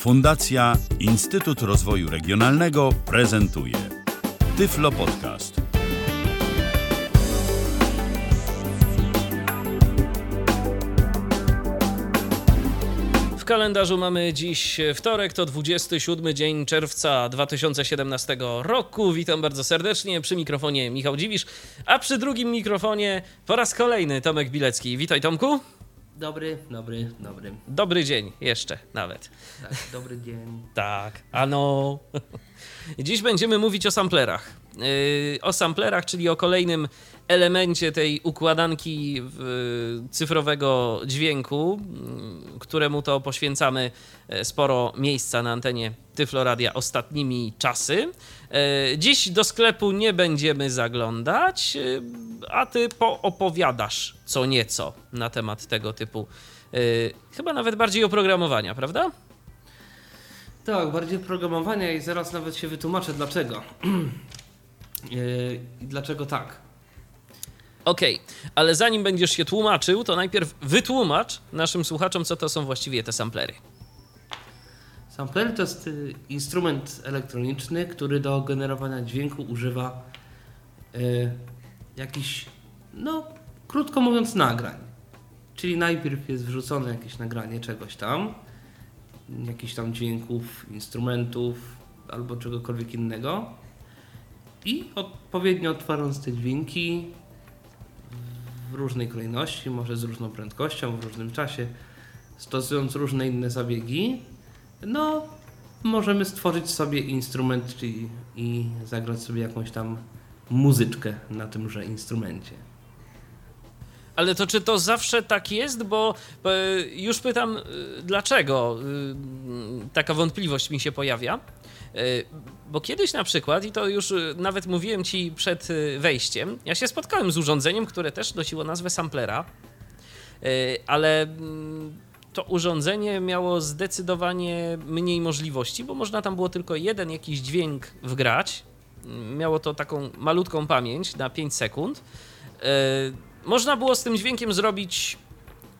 Fundacja Instytut Rozwoju Regionalnego prezentuje Tyflo Podcast. W kalendarzu mamy dziś wtorek, to 27 dzień czerwca 2017 roku. Witam bardzo serdecznie. Przy mikrofonie Michał Dziwisz, a przy drugim mikrofonie po raz kolejny Tomek Bilecki. Witaj Tomku. Dobry, dobry, dobry. Dobry dzień jeszcze nawet. Tak, dobry dzień. Tak, ano. Dziś będziemy mówić o samplerach. Yy, o samplerach, czyli o kolejnym elemencie tej układanki yy, cyfrowego dźwięku, yy, któremu to poświęcamy sporo miejsca na antenie Tyfloradia ostatnimi czasy. Dziś do sklepu nie będziemy zaglądać, a ty poopowiadasz co nieco na temat tego typu, chyba nawet bardziej oprogramowania, prawda? Tak, bardziej programowania i zaraz nawet się wytłumaczę dlaczego. Yy, I dlaczego tak. Okej, ale zanim będziesz się tłumaczył, to najpierw wytłumacz naszym słuchaczom, co to są właściwie te samplery. Sampler to jest y, instrument elektroniczny, który do generowania dźwięku używa y, jakichś, no krótko mówiąc, nagrań. Czyli najpierw jest wrzucone jakieś nagranie czegoś tam, jakichś tam dźwięków, instrumentów albo czegokolwiek innego i odpowiednio tworząc te dźwięki w różnej kolejności, może z różną prędkością, w różnym czasie, stosując różne inne zabiegi, no możemy stworzyć sobie instrument czyli i zagrać sobie jakąś tam muzyczkę na tymże instrumencie. Ale to czy to zawsze tak jest? Bo e, już pytam, e, dlaczego e, taka wątpliwość mi się pojawia. Bo kiedyś na przykład, i to już nawet mówiłem ci przed wejściem, ja się spotkałem z urządzeniem, które też nosiło nazwę samplera, ale mm, to urządzenie miało zdecydowanie mniej możliwości, bo można tam było tylko jeden jakiś dźwięk wgrać. Miało to taką malutką pamięć na 5 sekund. Można było z tym dźwiękiem zrobić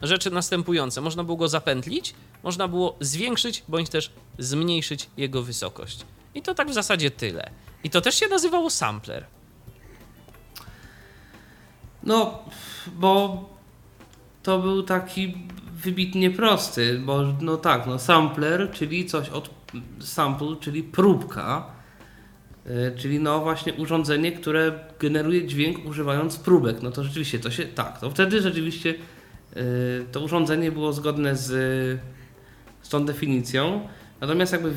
rzeczy następujące. Można było go zapętlić, można było zwiększyć bądź też zmniejszyć jego wysokość. I to tak w zasadzie tyle. I to też się nazywało sampler. No, bo to był taki wybitnie prosty, bo no tak, no sampler, czyli coś od sample, czyli próbka, czyli no właśnie urządzenie, które generuje dźwięk używając próbek. No to rzeczywiście to się, tak, to wtedy rzeczywiście y, to urządzenie było zgodne z, z tą definicją, natomiast jakby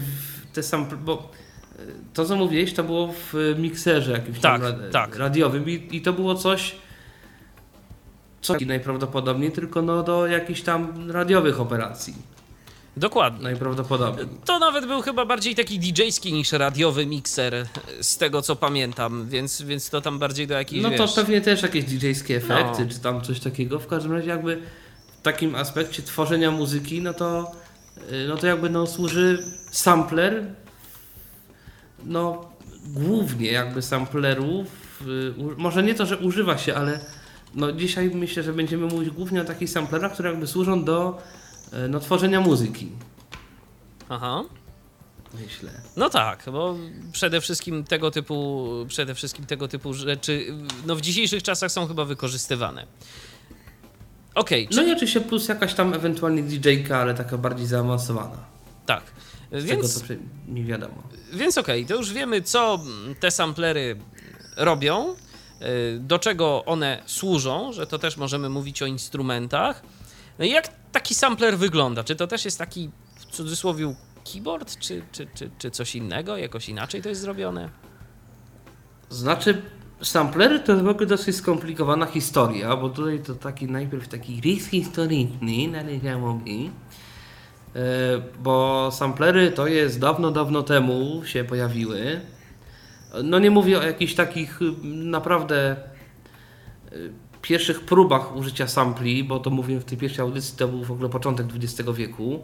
te sample, bo y, to co mówiłeś, to było w mikserze jakimś Tak, tam tak. radiowym i, i to było coś, co najprawdopodobniej tylko no, do jakichś tam radiowych operacji. Dokładnie. Najprawdopodobniej. To nawet był chyba bardziej taki DJ-ski niż radiowy mikser, z tego co pamiętam, więc, więc to tam bardziej do jakiejś, No to wiesz... pewnie też jakieś DJ-skie efekty, No. czy tam coś takiego. W każdym razie jakby w takim aspekcie tworzenia muzyki, no to, y, no to jakby no służy sampler, no głównie jakby samplerów, y, może nie to, że używa się, ale no dzisiaj myślę, że będziemy mówić głównie o takich samplerach, które jakby służą do no, tworzenia muzyki, Aha. myślę. No tak, bo przede wszystkim tego typu, przede wszystkim tego typu rzeczy no w dzisiejszych czasach są chyba wykorzystywane. Okej, No czyli i oczywiście plus jakaś tam ewentualnie DJ-ka, ale taka bardziej zaawansowana. tak. Z Więc, tego co mi wiadomo. więc okej, to już wiemy, co te samplery robią, y, do czego one służą, że to też możemy mówić o instrumentach. No i jak taki sampler wygląda? Czy to też jest taki w cudzysłowie keyboard, czy, czy, czy, czy coś innego? Jakoś inaczej to jest zrobione? Znaczy, samplery to jest w ogóle dosyć skomplikowana historia, bo tutaj to taki najpierw taki rys historyczny należałoby, e, bo samplery to jest dawno, dawno temu się pojawiły. No nie mówię o jakichś takich y, naprawdę y, pierwszych próbach użycia sampli, bo to mówię w tej pierwszej audycji, to był w ogóle początek XX wieku,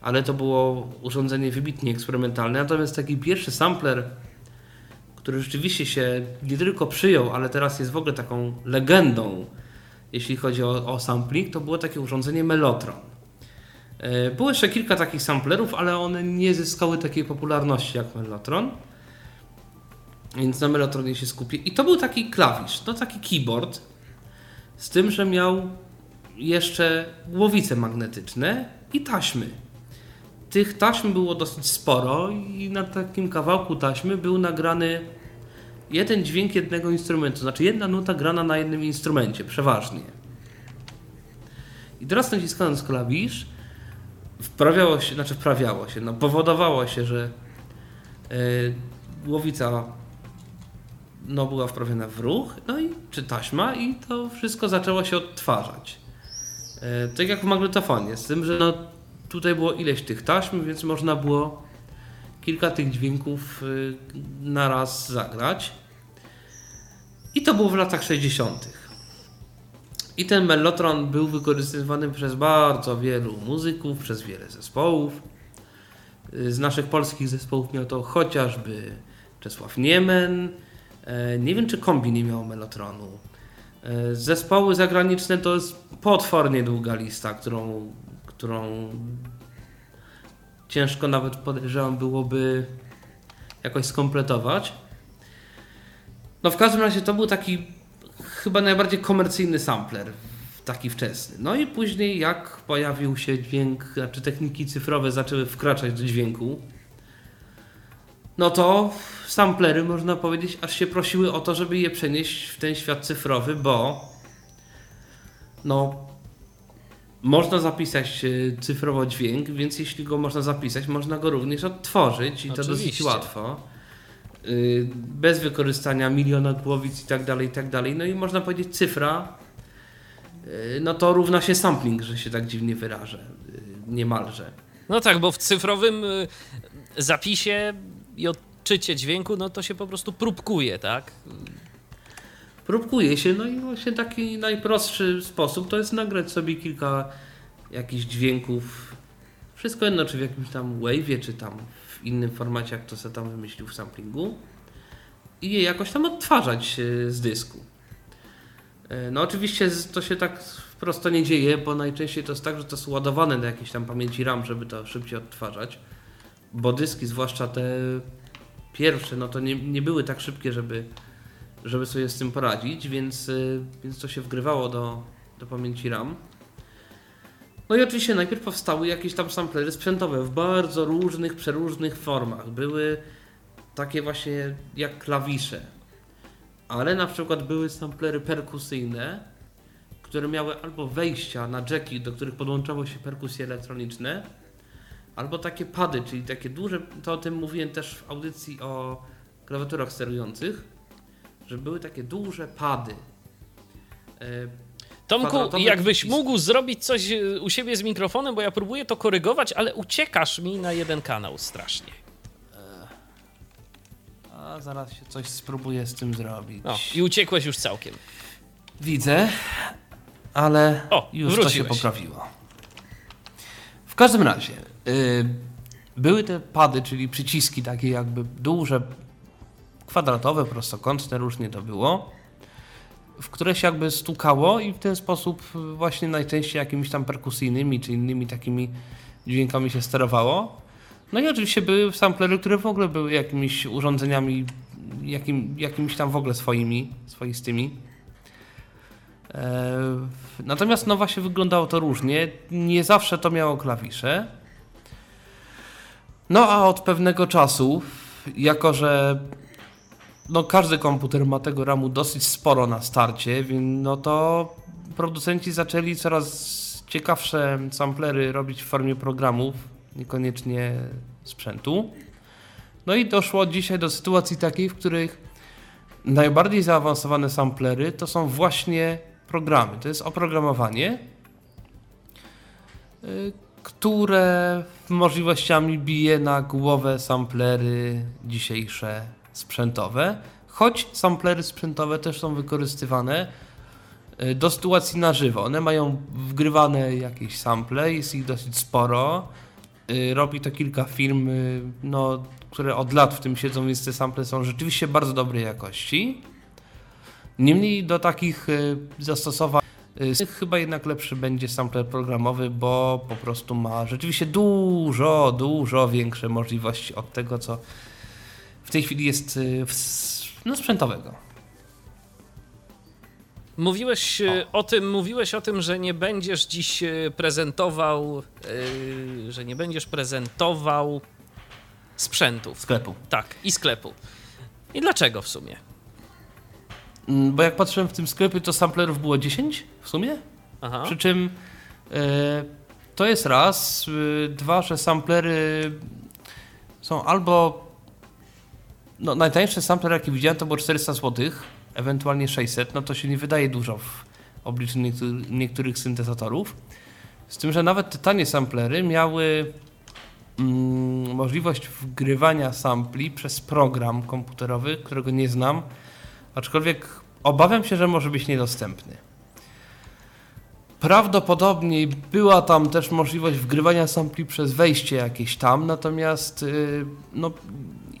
ale to było urządzenie wybitnie eksperymentalne. Natomiast taki pierwszy sampler, który rzeczywiście się nie tylko przyjął, ale teraz jest w ogóle taką legendą, jeśli chodzi o, o sampling, to było takie urządzenie Mellotron. E, było jeszcze kilka takich samplerów, ale one nie zyskały takiej popularności jak Mellotron. Więc na Mellotronie się skupię. I to był taki klawisz, no taki keyboard, z tym, że miał jeszcze głowice magnetyczne i taśmy. Tych taśm było dosyć sporo i na takim kawałku taśmy był nagrany jeden dźwięk jednego instrumentu, znaczy jedna nuta grana na jednym instrumencie, przeważnie. I teraz naciskając klawisz, wprawiało się, znaczy wprawiało się, no powodowało się, że yy, głowica no, była wprawiona w ruch, no i czy taśma i to wszystko zaczęło się odtwarzać. Yy, tak jak w magnetofonie, z tym, że no, tutaj było ileś tych taśm, więc można było kilka tych dźwięków yy, na raz zagrać. I to było w latach 60. I ten mellotron był wykorzystywany przez bardzo wielu muzyków, przez wiele zespołów. Z naszych polskich zespołów miał to chociażby Czesław Niemen. E, nie wiem, czy kombi nie miał melotronu. E, zespoły zagraniczne to jest potwornie długa lista, którą, którą ciężko nawet podejrzewam byłoby jakoś skompletować. No w każdym razie to był taki chyba najbardziej komercyjny sampler, taki wczesny. No i później jak pojawił się dźwięk, znaczy techniki cyfrowe zaczęły wkraczać do dźwięku, no to samplery można powiedzieć aż się prosiły o to, żeby je przenieść w ten świat cyfrowy, bo no można zapisać e, cyfrowo dźwięk, więc jeśli go można zapisać, można go również odtworzyć i Oczywiście. to dosyć łatwo. Y, bez wykorzystania miliona głowic i tak dalej, i tak dalej. No i można powiedzieć cyfra, y, no to równa się sampling, że się tak dziwnie wyrażę, y, niemalże. No tak, bo w cyfrowym zapisie i odczycie dźwięku, no to się po prostu próbkuje, tak? Próbkuje się, no i właśnie taki najprostszy sposób to jest nagrać sobie kilka jakichś dźwięków, wszystko jedno, czy w jakimś tam wave'ie, czy tam w innym formacie, jak to sobie tam wymyślił w samplingu i je jakoś tam odtwarzać e, z dysku. E, no oczywiście to się tak prosto nie dzieje, bo najczęściej to jest tak, że to jest ładowane do jakiejś tam pamięci RAM, żeby to szybciej odtwarzać, bo dyski, zwłaszcza te pierwsze, no to nie, nie były tak szybkie, żeby, żeby sobie z tym poradzić, więc, e, więc to się wgrywało do, do pamięci RAM. No i oczywiście najpierw powstały jakieś tam samplery sprzętowe w bardzo różnych, przeróżnych formach. Były takie właśnie jak klawisze, ale na przykład były samplery perkusyjne, które miały albo wejścia na jacki, do których podłączało się perkusje elektroniczne, albo takie pady, czyli takie duże, to o tym mówiłem też w audycji o klawiaturach sterujących, że były takie duże pady e, Tomku, jakbyś mógł zrobić coś e, u siebie z mikrofonem, bo ja próbuję to korygować, ale uciekasz mi na jeden kanał strasznie. E, a zaraz się coś spróbuję z tym zrobić. O, i uciekłeś już całkiem. Widzę, ale o, już wróciłeś. to się poprawiło. W każdym razie, były te pady, czyli przyciski takie jakby duże, kwadratowe, prostokątne, różnie to było w które się jakby stukało i w ten sposób właśnie najczęściej jakimiś tam perkusyjnymi czy innymi takimi dźwiękami się sterowało. No i oczywiście były samplery, które w ogóle były jakimiś urządzeniami, jakim, jakimiś tam w ogóle swoimi, swoistymi. E, natomiast no właśnie wyglądało to różnie. Nie zawsze to miało klawisze. No a od pewnego czasu, jako że no każdy komputer ma tego RAMu dosyć sporo na starcie, więc no to producenci zaczęli coraz ciekawsze samplery robić w formie programów, niekoniecznie sprzętu. No i doszło dzisiaj do sytuacji takiej, w których najbardziej zaawansowane samplery to są właśnie programy. To jest oprogramowanie, y, które możliwościami bije na głowę samplery dzisiejsze sprzętowe, choć samplery sprzętowe też są wykorzystywane y, do sytuacji na żywo. One mają wgrywane jakieś sample, jest ich dosyć sporo. Y, robi to kilka firm, y, no, które od lat w tym siedzą, więc te sample są rzeczywiście bardzo dobrej jakości. Niemniej do takich zastosowań chyba jednak lepszy będzie sampler programowy, bo po prostu ma rzeczywiście dużo, dużo większe możliwości od tego, co w tej chwili jest y, no, sprzętowego. Mówiłeś o. o. tym, mówiłeś o tym, że nie będziesz dziś prezentował, yy, że nie będziesz prezentował sprzętów. Sklepu. Tak, i sklepu. I dlaczego w sumie? Mm, bo jak patrzyłem w tym sklepie, to samplerów było 10 w sumie. Aha. Przy czym e, to jest raz. E, dwa, że samplery są albo. No, najtańszy sampler, jaki widziałem, to było 400 zł, ewentualnie 600. No to się nie wydaje dużo w obliczu niektórych, niektórych syntezatorów. Z tym, że nawet te tanie samplery miały mm, możliwość wgrywania sampli przez program komputerowy, którego nie znam aczkolwiek obawiam się, że może być niedostępny. Prawdopodobnie była tam też możliwość wgrywania sampli przez wejście jakieś tam, natomiast yy, no,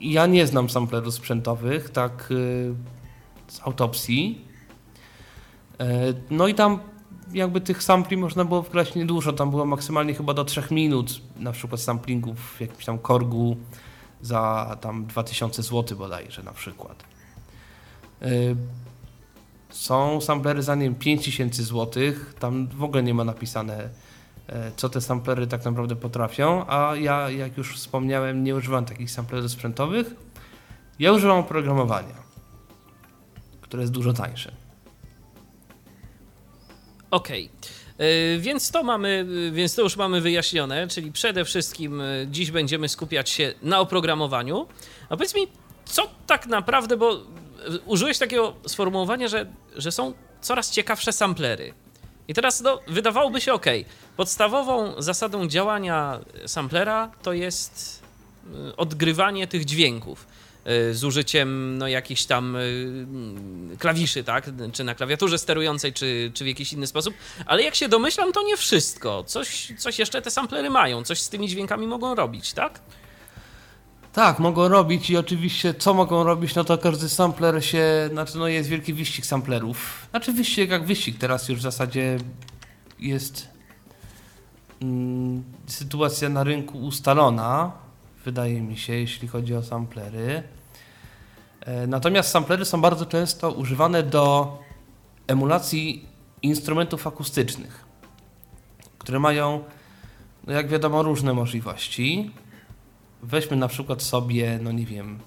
ja nie znam samplerów sprzętowych, tak yy, z autopsji. Yy, no i tam jakby tych sampli można było wgrać niedużo, tam było maksymalnie chyba do 3 minut, na przykład samplingów w jakimś tam korgu za tam 2000 zł bodajże na przykład. Y, są samplery za nim 5000 zł. Tam w ogóle nie ma napisane, e, co te samplery tak naprawdę potrafią. A ja, jak już wspomniałem, nie używam takich samplerów sprzętowych. Ja używam oprogramowania, które jest dużo tańsze. Okej. Okay. Więc to mamy, więc to już mamy wyjaśnione, czyli przede wszystkim dziś będziemy skupiać się na oprogramowaniu. A powiedz mi, co tak naprawdę, bo użyłeś takiego sformułowania, że, że są coraz ciekawsze samplery. I teraz no, wydawałoby się ok. Podstawową zasadą działania samplera to jest y, odgrywanie tych dźwięków y, z użyciem no, jakichś tam y, klawiszy, tak? Czy na klawiaturze sterującej, czy, czy w jakiś inny sposób. Ale jak się domyślam, to nie wszystko. Coś, coś jeszcze te samplery mają, coś z tymi dźwiękami mogą robić, tak? Tak, mogą robić i oczywiście co mogą robić, no to każdy sampler się, znaczy no jest wielki wyścig samplerów. Znaczy wyścig jak wyścig, teraz już w zasadzie jest mm, sytuacja na rynku ustalona, wydaje mi się, jeśli chodzi o samplery. E, natomiast samplery są bardzo często używane do emulacji instrumentów akustycznych, które mają, no jak wiadomo, różne możliwości weźmy na przykład sobie, no nie wiem,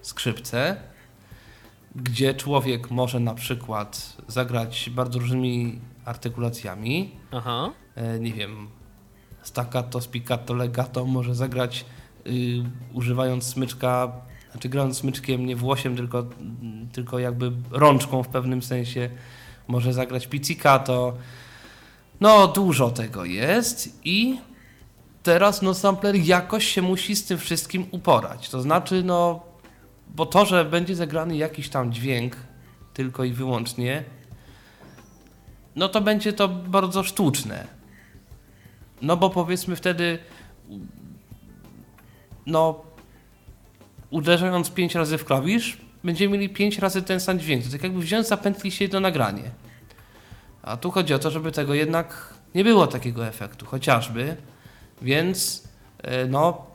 skrzypce, gdzie człowiek może na przykład zagrać bardzo różnymi artykulacjami. Aha. E, nie wiem, staccato, spiccato, legato może zagrać y, używając smyczka, znaczy grając smyczkiem nie włosiem, tylko, tylko jakby rączką w pewnym sensie. Może zagrać pizzicato. No, dużo tego jest i teraz no sampler jakoś się musi z tym wszystkim uporać. To znaczy, no, bo to, że będzie zagrany jakiś tam dźwięk tylko i wyłącznie, no to będzie to bardzo sztuczne. No bo powiedzmy wtedy, no, uderzając pięć razy w klawisz, będziemy mieli pięć razy ten sam dźwięk. To tak jakby wziąć, zapętlić się do nagranie. A tu chodzi o to, żeby tego jednak nie było takiego efektu. Chociażby więc e, no,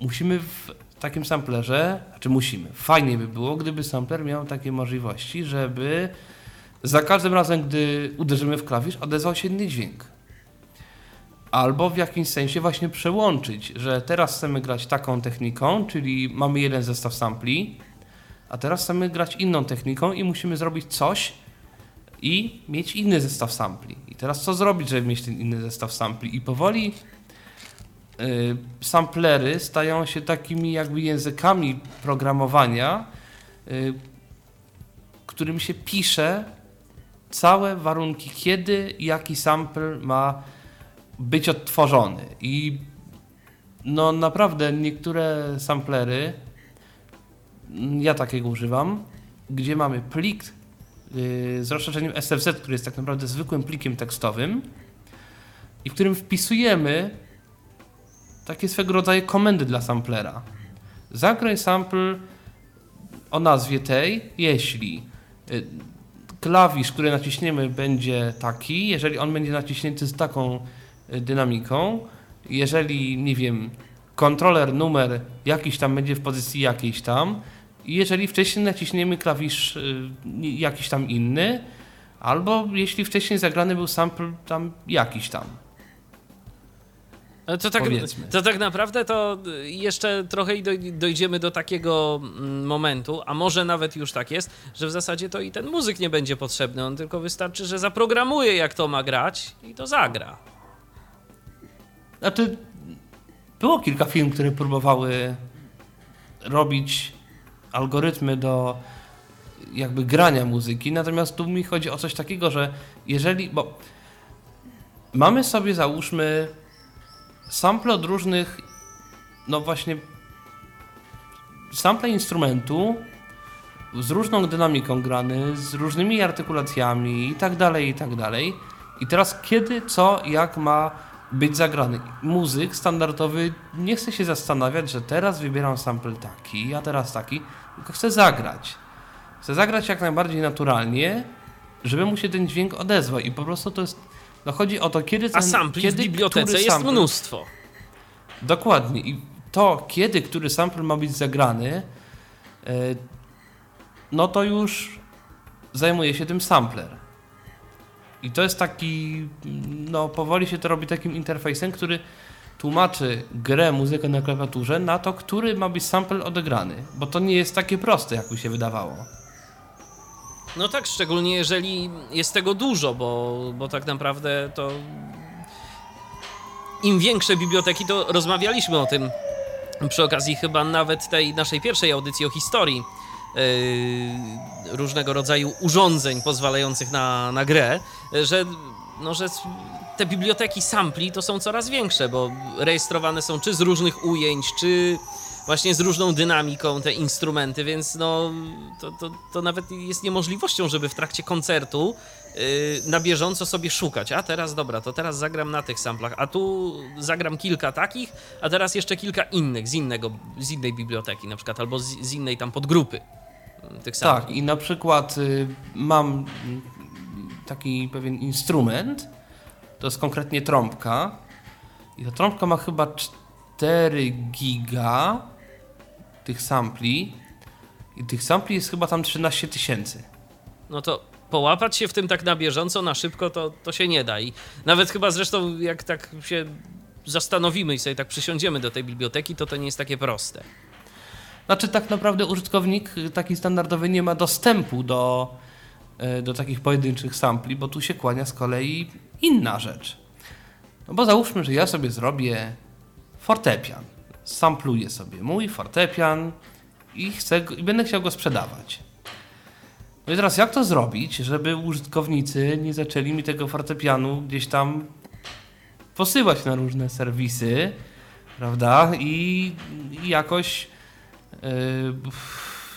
musimy w takim samplerze, czy musimy, fajnie by było, gdyby sampler miał takie możliwości, żeby za każdym razem, gdy uderzymy w klawisz, odezwał się inny dźwięk. Albo w jakimś sensie właśnie przełączyć, że teraz chcemy grać taką techniką, czyli mamy jeden zestaw sampli, a teraz chcemy grać inną techniką i musimy zrobić coś i mieć inny zestaw sampli. I teraz co zrobić, żeby mieć ten inny zestaw sampli? I powoli samplery stają się takimi jakby językami programowania, y, którym się pisze całe warunki, kiedy jaki sample ma być odtworzony. I no naprawdę niektóre samplery, ja takiego używam, gdzie mamy plik y, z rozszerzeniem SFZ, który jest tak naprawdę zwykłym plikiem tekstowym i w którym wpisujemy takie swego rodzaju komendy dla samplera. Zagraj sample o nazwie tej, jeśli y, klawisz, który naciśniemy będzie taki, jeżeli on będzie naciśnięty z taką y, dynamiką, jeżeli, nie wiem, kontroler numer jakiś tam będzie w pozycji jakiejś tam, i jeżeli wcześniej naciśniemy klawisz y, jakiś tam inny, albo jeśli wcześniej zagrany był sample tam jakiś tam. To tak, to tak naprawdę to jeszcze trochę dojdziemy do takiego mm, momentu, a może nawet już tak jest, że w zasadzie to i ten muzyk nie będzie potrzebny, on tylko wystarczy, że zaprogramuje jak to ma grać i to zagra. Znaczy, było kilka film, które próbowały robić algorytmy do jakby grania muzyki, natomiast tu mi chodzi o coś takiego, że jeżeli, bo mamy sobie załóżmy sample od różnych, no właśnie, sample instrumentu z różną dynamiką grany, z różnymi artykulacjami i tak dalej, i tak dalej. I teraz kiedy, co, jak ma być zagrany. Muzyk standardowy nie chce się zastanawiać, że teraz wybieram sample taki, a teraz taki, tylko chce zagrać. Chce zagrać jak najbardziej naturalnie, żeby mu się ten dźwięk odezwał i po prostu to jest no chodzi o to, kiedy ten, A sampli kiedy, w bibliotece jest sample, mnóstwo. Dokładnie. I to, kiedy który sample ma być zagrany, e, no to już zajmuje się tym sampler. I to jest taki, no powoli się to robi takim interfejsem, który tłumaczy grę, muzykę na klawiaturze na to, który ma być sample odegrany. Bo to nie jest takie proste, jak mi się wydawało. No tak, szczególnie jeżeli jest tego dużo, bo, bo tak naprawdę to im większe biblioteki, to rozmawialiśmy o tym przy okazji chyba nawet tej naszej pierwszej audycji o historii yy, różnego rodzaju urządzeń pozwalających na, na grę, że, no, że te biblioteki sampli to są coraz większe, bo rejestrowane są czy z różnych ujęć, czy właśnie z różną dynamiką te instrumenty, więc no to, to, to nawet jest niemożliwością, żeby w trakcie koncertu yy, na bieżąco sobie szukać. A teraz dobra, to teraz zagram na tych samplach, a tu zagram kilka takich, a teraz jeszcze kilka innych z innego, z innej biblioteki na przykład, albo z, z innej tam podgrupy mm, tych sampli. Tak, i na przykład y, mam taki pewien instrument, to jest konkretnie trąbka i ta trąbka ma chyba 4 giga tych sampli i tych sampli jest chyba tam 13 tysięcy. No to połapać się w tym tak na bieżąco, na szybko, to, to się nie da. I nawet chyba zresztą, jak tak się zastanowimy i sobie tak przysiądziemy do tej biblioteki, to to nie jest takie proste. Znaczy, tak naprawdę użytkownik taki standardowy nie ma dostępu do, e, do takich pojedynczych sampli, bo tu się kłania z kolei inna rzecz. No bo załóżmy, że ja sobie zrobię fortepian sampluję sobie mój fortepian i, chcę, i będę chciał go sprzedawać. No i teraz jak to zrobić, żeby użytkownicy nie zaczęli mi tego fortepianu gdzieś tam posyłać na różne serwisy, prawda? I, i jakoś, yy,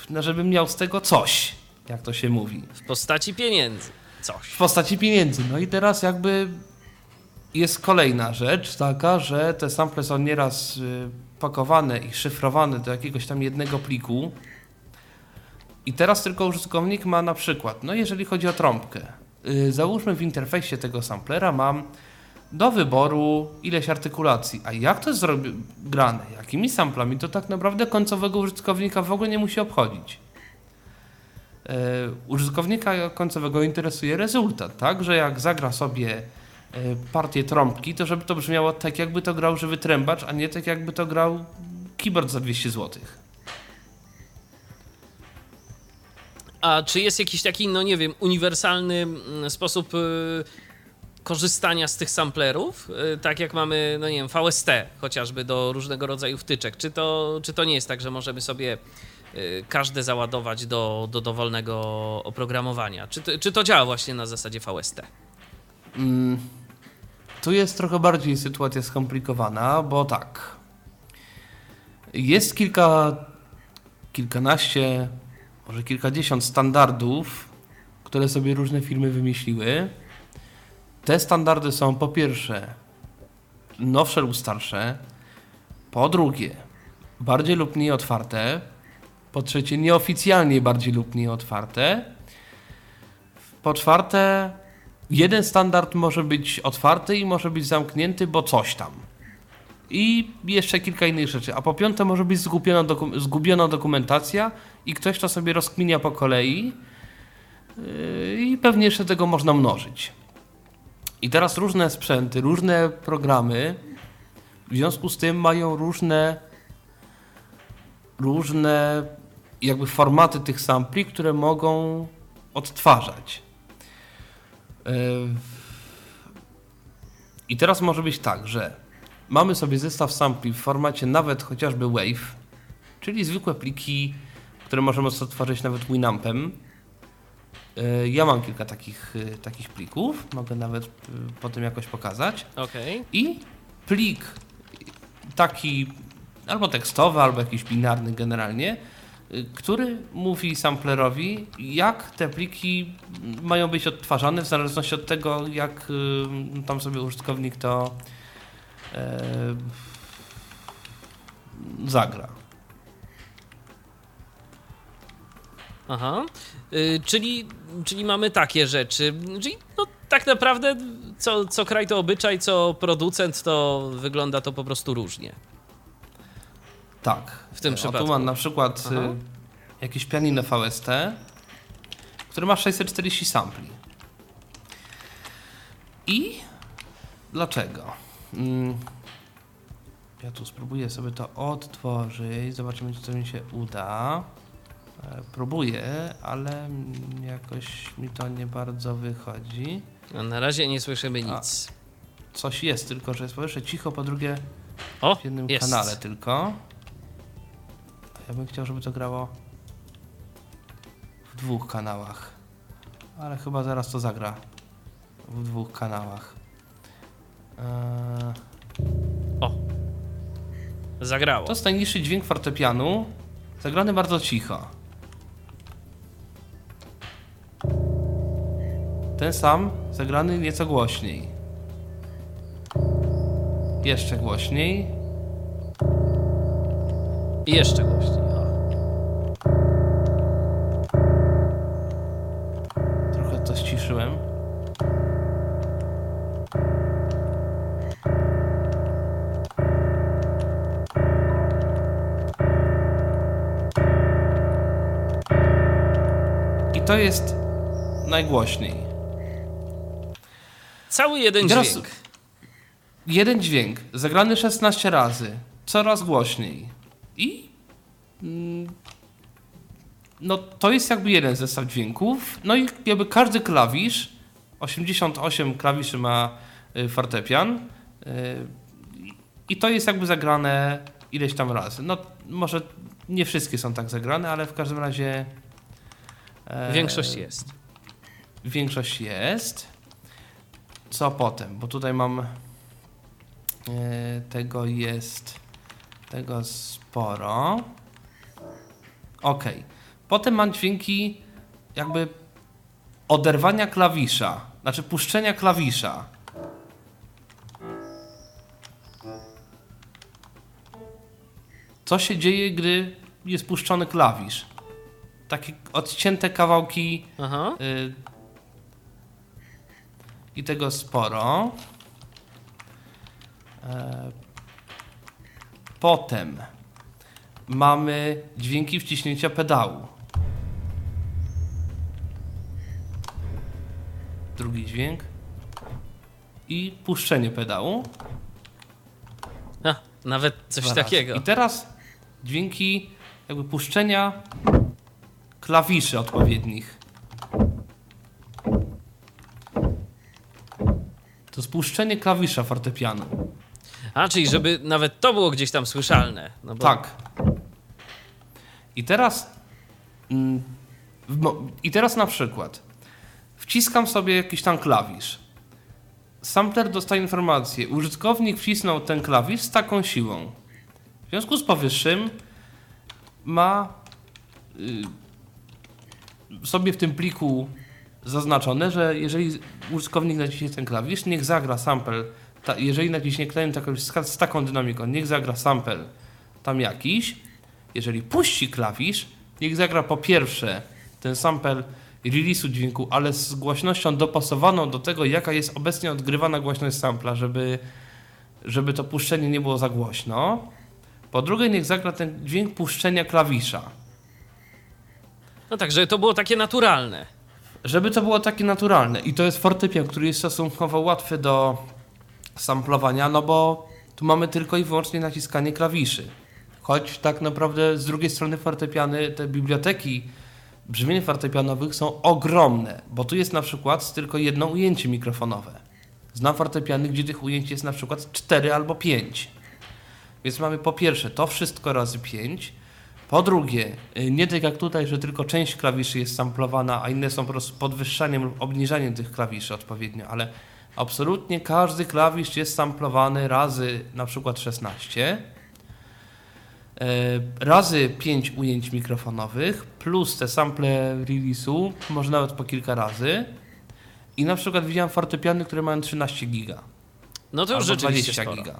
no żebym miał z tego coś, jak to się mówi. W postaci pieniędzy. Coś. W postaci pieniędzy. No i teraz jakby jest kolejna rzecz taka, że te sample są nieraz y, pakowane i szyfrowane do jakiegoś tam jednego pliku. I teraz tylko użytkownik ma na przykład, no jeżeli chodzi o trąbkę, yy, załóżmy w interfejsie tego samplera mam do wyboru ileś artykulacji. A jak to jest grane, jakimi samplami, to tak naprawdę końcowego użytkownika w ogóle nie musi obchodzić. Yy, użytkownika końcowego interesuje rezultat, tak? Że jak zagra sobie E, partię trąbki, to żeby to brzmiało tak, jakby to grał żywy trębacz, a nie tak, jakby to grał keyboard za 200 zł. A czy jest jakiś taki, no nie wiem, uniwersalny mm, sposób y, korzystania z tych samplerów? Y, tak jak mamy, no nie wiem, VST chociażby do różnego rodzaju wtyczek. Czy to, czy to nie jest tak, że możemy sobie y, każde załadować do, do dowolnego oprogramowania? Czy to, czy to działa właśnie na zasadzie VST? Mm, tu jest trochę bardziej sytuacja skomplikowana, bo tak. Jest kilka, kilkanaście, może kilkadziesiąt standardów, które sobie różne firmy wymyśliły. Te standardy są po pierwsze nowsze lub starsze, po drugie bardziej lub mniej otwarte, po trzecie nieoficjalnie bardziej lub mniej otwarte, Po czwarte, jeden standard może być otwarty i może być zamknięty, bo coś tam. I jeszcze kilka innych rzeczy. A po piąte, może być zgubiona, doku zgubiona dokumentacja i ktoś to sobie rozkminia po kolei. Yy, I pewnie jeszcze tego można mnożyć. I teraz różne sprzęty, różne programy w związku z tym mają różne różne jakby formaty tych sampli, które mogą odtwarzać. Yy, I teraz może być tak, że mamy sobie zestaw sampli w formacie nawet chociażby WAV, czyli zwykłe pliki, które możemy odtwarzać nawet Winampem. Yy, Ja mam kilka takich, yy, takich plików, mogę nawet potem jakoś pokazać. Okej. I plik taki albo tekstowy, albo jakiś binarny generalnie, który mówi samplerowi, jak te pliki mają być odtwarzane w zależności od tego, jak y, tam sobie użytkownik to e, zagra. Aha. Y, czyli, czyli mamy takie rzeczy. Czyli no, tak naprawdę co, co kraj to obyczaj, co producent to wygląda to po prostu różnie. Tak. W tym o, przypadku. Tu mam na przykład Aha. y, jakieś pianino VST, które ma 640 sampli. I dlaczego? Mm, Ja tu spróbuję sobie to odtworzyć, zobaczymy, czy to mi się uda. E, Próbuję, ale jakoś mi to nie bardzo wychodzi. No, na razie nie słyszymy A. nic. Coś jest, tylko że jest po pierwsze cicho, po drugie O, w jednym jest. kanale tylko. Ja bym chciał, żeby to grało w dwóch kanałach. Ale chyba zaraz to zagra w dwóch kanałach. Eee, Zagrało. to jest najniższy dźwięk fortepianu, zagrany bardzo cicho. Ten sam, zagrany nieco głośniej. Jeszcze głośniej. I jeszcze głośniej. O. Trochę to ściszyłem. I to jest najgłośniej. Cały jeden dźwięk. Jeden dźwięk, zagrany 16 razy, coraz głośniej. I. mm, No, to jest jakby jeden zestaw dźwięków. No i jakby każdy klawisz, 88 klawiszy ma y, fortepian. y, I to jest jakby zagrane ileś tam razy. No, może nie wszystkie są tak zagrane, ale w każdym razie. e, Większość jest. Większość jest. Co potem? Bo tutaj mam. e, tego jest. Tego sporo. Ok. Potem mam dźwięki jakby oderwania klawisza. Znaczy puszczenia klawisza. Co się dzieje, gdy jest puszczony klawisz? Takie odcięte kawałki. Y, I tego sporo. E, Potem mamy dźwięki wciśnięcia pedału. Drugi dźwięk. I puszczenie pedału. A, nawet coś Dwa razy. takiego. I teraz dźwięki jakby puszczenia klawiszy odpowiednich. To spuszczenie klawisza fortepianu. A, czyli żeby nawet to było gdzieś tam słyszalne. No bo Tak. I teraz. mm, I teraz na przykład wciskam sobie jakiś tam klawisz. Sampler dostaje informację. Użytkownik wcisnął ten klawisz z taką siłą. W związku z powyższym ma y, sobie w tym pliku zaznaczone, że jeżeli użytkownik naciśnie ten klawisz, niech zagra sample. Ta, jeżeli naciśnie klawisz z, z taką dynamiką, niech zagra sample tam jakiś. Jeżeli puści klawisz, niech zagra po pierwsze ten sample release'u dźwięku, ale z głośnością dopasowaną do tego, jaka jest obecnie odgrywana głośność sampla, żeby, żeby to puszczenie nie było za głośno. Po drugie, niech zagra ten dźwięk puszczenia klawisza. No tak, żeby to było takie naturalne. Żeby to było takie naturalne. I to jest fortepian, który jest stosunkowo łatwy do samplowania, no bo tu mamy tylko i wyłącznie naciskanie klawiszy. Choć tak naprawdę z drugiej strony fortepiany, te biblioteki brzmień fortepianowych są ogromne, bo tu jest na przykład tylko jedno ujęcie mikrofonowe. Znam fortepiany, gdzie tych ujęć jest na przykład 4 albo 5. Więc mamy po pierwsze to wszystko razy 5. Po drugie, y, nie tak jak tutaj, że tylko część klawiszy jest samplowana, a inne są po prostu podwyższaniem lub obniżaniem tych klawiszy odpowiednio, ale absolutnie każdy klawisz jest samplowany razy na przykład 16 E, razy 5 ujęć mikrofonowych, plus te sample release'u, może nawet po kilka razy. I na przykład widziałem fortepiany, które mają 13 giga. No to już rzeczywiście 20 sporo. giga.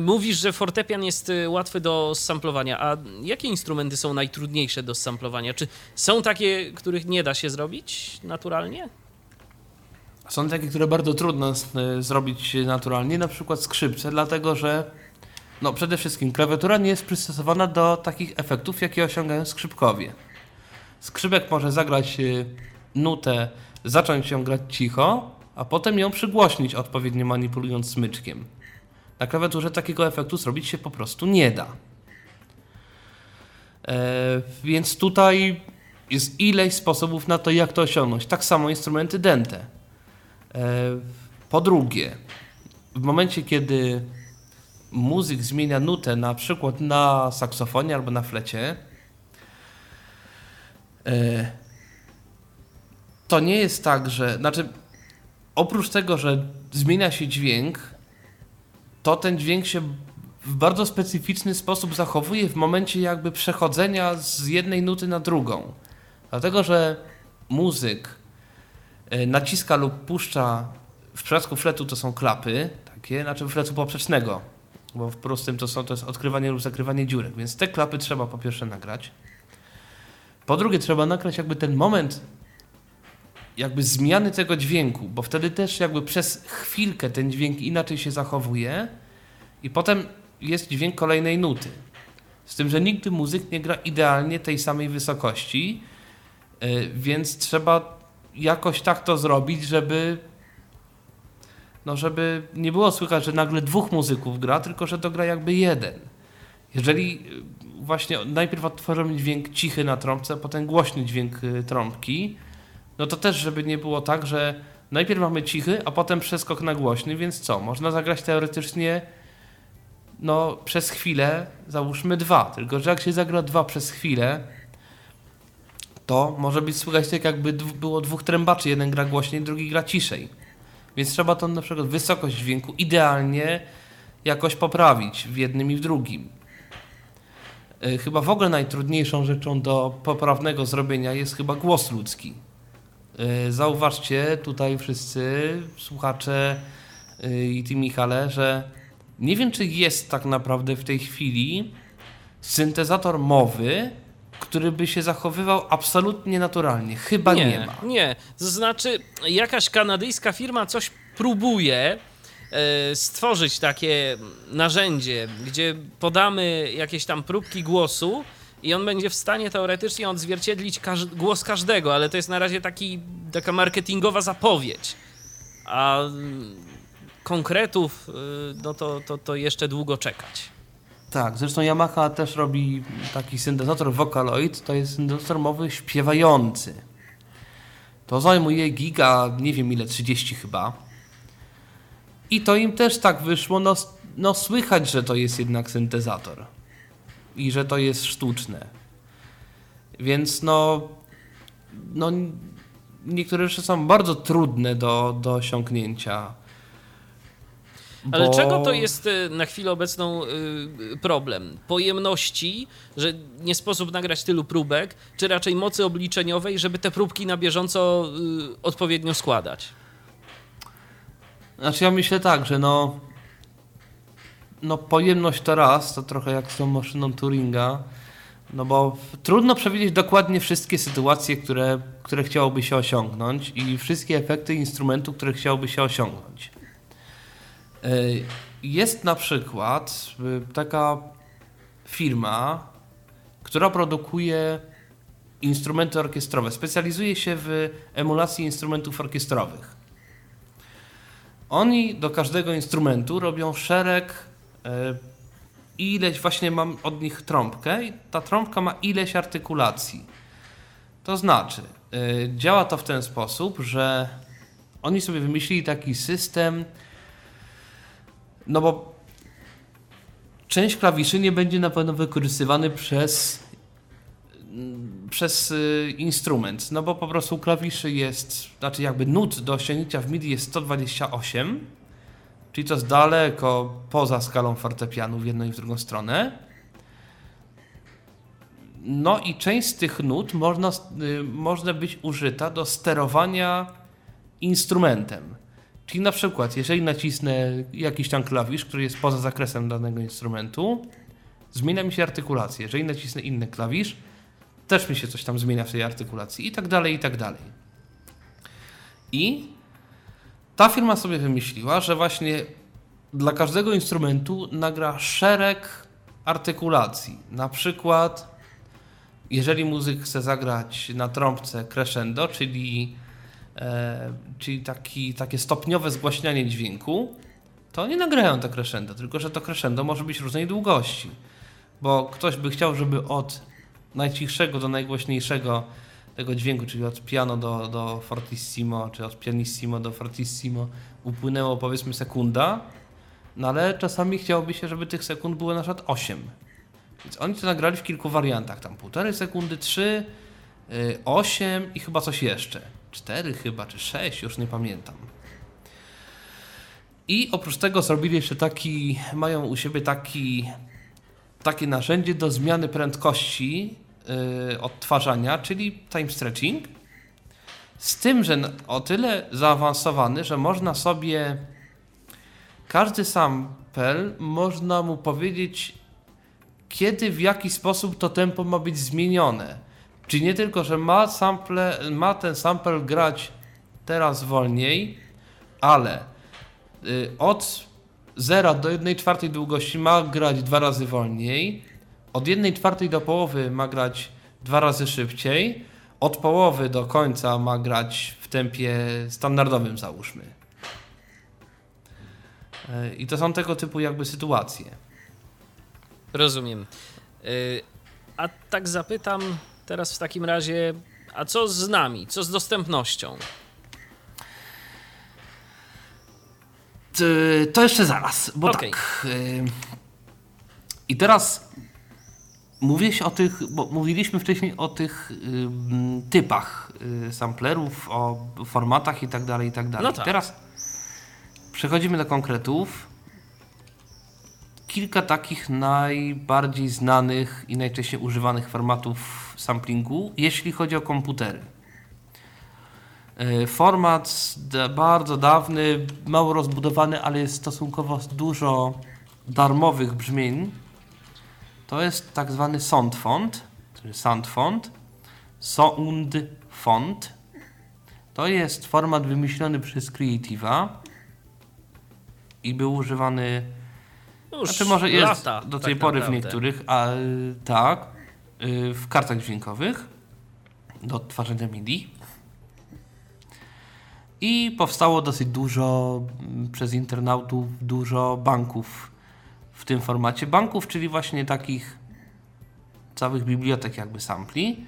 Mówisz, że fortepian jest y, łatwy do samplowania, a jakie instrumenty są najtrudniejsze do samplowania? Czy są takie, których nie da się zrobić naturalnie? Są takie, które bardzo trudno e, zrobić naturalnie, na przykład skrzypce, dlatego że no przede wszystkim klawiatura nie jest przystosowana do takich efektów, jakie osiągają skrzypkowie. Skrzypek może zagrać e, nutę, zacząć ją grać cicho, a potem ją przygłośnić odpowiednio manipulując smyczkiem. Na klawiaturze takiego efektu zrobić się po prostu nie da. E, więc tutaj jest ileś sposobów na to, jak to osiągnąć. Tak samo instrumenty dente. Po drugie, w momencie, kiedy muzyk zmienia nutę na przykład na saksofonie albo na flecie, e, to nie jest tak, że. Znaczy, oprócz tego, że zmienia się dźwięk, to ten dźwięk się w bardzo specyficzny sposób zachowuje w momencie jakby przechodzenia z jednej nuty na drugą. Dlatego, że muzyk naciska lub puszcza, w przypadku fletu to są klapy, takie, znaczy fletu poprzecznego, bo w prostym to, są, to jest odkrywanie lub zakrywanie dziurek, więc te klapy trzeba po pierwsze nagrać. Po drugie trzeba nagrać jakby ten moment jakby zmiany tego dźwięku, bo wtedy też jakby przez chwilkę ten dźwięk inaczej się zachowuje i potem jest dźwięk kolejnej nuty. Z tym, że nigdy muzyk nie gra idealnie tej samej wysokości, yy, więc trzeba jakoś tak to zrobić, żeby no żeby nie było słychać, że nagle dwóch muzyków gra, tylko że to gra jakby jeden. Jeżeli yy, właśnie najpierw odtworzymy dźwięk cichy na trąbce, a potem głośny dźwięk yy, trąbki, no to też, żeby nie było tak, że najpierw mamy cichy, a potem przeskok na głośny, więc co? Można zagrać teoretycznie no przez chwilę, załóżmy dwa, tylko że jak się zagra dwa przez chwilę, to może być słychać tak jakby było dwóch trębaczy, jeden gra głośniej, drugi gra ciszej. Więc trzeba tą na przykład wysokość dźwięku idealnie jakoś poprawić w jednym i w drugim. Yy, Chyba w ogóle najtrudniejszą rzeczą do poprawnego zrobienia jest chyba głos ludzki. Yy, Zauważcie tutaj wszyscy słuchacze yy, i ty Michale, że nie wiem czy jest tak naprawdę w tej chwili syntezator mowy, który by się zachowywał absolutnie naturalnie. Chyba nie, ma. Nie, to znaczy jakaś kanadyjska firma coś próbuje e, stworzyć takie narzędzie, gdzie podamy jakieś tam próbki głosu i on będzie w stanie teoretycznie odzwierciedlić każ głos każdego, ale to jest na razie taki, taka marketingowa zapowiedź. A mm, konkretów, y, no to, to, to jeszcze długo czekać. Tak, zresztą Yamaha też robi taki syntezator Vocaloid, to jest syntezator mowy śpiewający. To zajmuje giga, nie wiem ile, 30 chyba. I to im też tak wyszło, no, no słychać, że to jest jednak syntezator. I że to jest sztuczne. Więc no, no niektóre rzeczy są bardzo trudne do, do osiągnięcia. Ale bo- czego to jest y, na chwilę obecną y, problem? Pojemności, że nie sposób nagrać tylu próbek, czy raczej mocy obliczeniowej, żeby te próbki na bieżąco y, odpowiednio składać? Znaczy ja myślę tak, że no, no pojemność to raz, to trochę jak z tą maszyną Turinga, No bo trudno przewidzieć dokładnie wszystkie sytuacje, które, które chciałoby się osiągnąć i wszystkie efekty instrumentu, które chciałoby się osiągnąć. E, jest na przykład e, taka firma, która produkuje instrumenty orkiestrowe. Specjalizuje się w emulacji instrumentów orkiestrowych. Oni do każdego instrumentu robią szereg e, ileś, właśnie mam od nich trąbkę i ta trąbka ma ileś artykulacji. To znaczy, yy, działa to w ten sposób, że oni sobie wymyślili taki system, no bo część klawiszy nie będzie na pewno wykorzystywany przez przez y, instrument, no bo po prostu klawiszy jest, znaczy jakby nut do osiągnięcia w MIDI jest 128, czyli to jest daleko poza skalą fortepianu w jedną i w drugą stronę. No i część z tych nut można, y, można być użyta do sterowania instrumentem. Czyli na przykład, jeżeli nacisnę jakiś tam klawisz, który jest poza zakresem danego instrumentu, zmienia mi się artykulacja. Jeżeli nacisnę inny klawisz, też mi się coś tam zmienia w tej artykulacji i tak dalej, i tak dalej. I ta firma sobie wymyśliła, że właśnie dla każdego instrumentu nagra szereg artykulacji. Na przykład, jeżeli muzyk chce zagrać na trąbce crescendo, czyli, czyli taki, takie stopniowe zgłaśnianie dźwięku, to nie nagrają to crescendo, tylko że to crescendo może być różnej długości. Bo ktoś by chciał, żeby od najcichszego do najgłośniejszego tego dźwięku, czyli od piano do, do fortissimo, czy od pianissimo do fortissimo upłynęło powiedzmy sekunda, no ale czasami chciałoby się, żeby tych sekund było na przykład 8. Więc oni to nagrali w kilku wariantach, tam półtorej sekundy, 3, 8 y, i chyba coś jeszcze. 4 chyba, czy 6, już nie pamiętam. I oprócz tego zrobili jeszcze taki, mają u siebie taki, takie narzędzie do zmiany prędkości yy, odtwarzania, czyli time stretching. Z tym, że o tyle zaawansowany, że można sobie każdy sample można mu powiedzieć, kiedy, w jaki sposób to tempo ma być zmienione. Czyli nie tylko, że ma, sample, ma ten sample grać teraz wolniej, ale y, od 0 do 1 czwartej długości ma grać dwa razy wolniej, od 1 czwartej do połowy ma grać dwa razy szybciej, od połowy do końca ma grać w tempie standardowym załóżmy. E, I to są tego typu jakby sytuacje. Rozumiem. E, a tak zapytam teraz w takim razie, a co z nami? Co z dostępnością? To jeszcze zaraz, bo okay. tak. E, I teraz mówię się o tych, bo mówiliśmy wcześniej o tych typach samplerów, o formatach i tak dalej, i tak dalej. No tak. Teraz Przechodzimy do konkretów. Kilka takich najbardziej znanych i najczęściej używanych formatów samplingu, jeśli chodzi o komputery. E, format bardzo dawny, mało rozbudowany, ale jest stosunkowo dużo darmowych brzmień. To jest tak zwany sound font, czyli sound font, sound font. To jest format wymyślony przez Creative'a i był używany Już znaczy może jest lata, do tej tak pory naprawdę. w niektórych, a tak, y, w kartach dźwiękowych do odtwarzania MIDI. I powstało dosyć dużo mm, przez internautów, dużo banków w tym formacie. Banków, czyli właśnie takich całych bibliotek jakby sampli,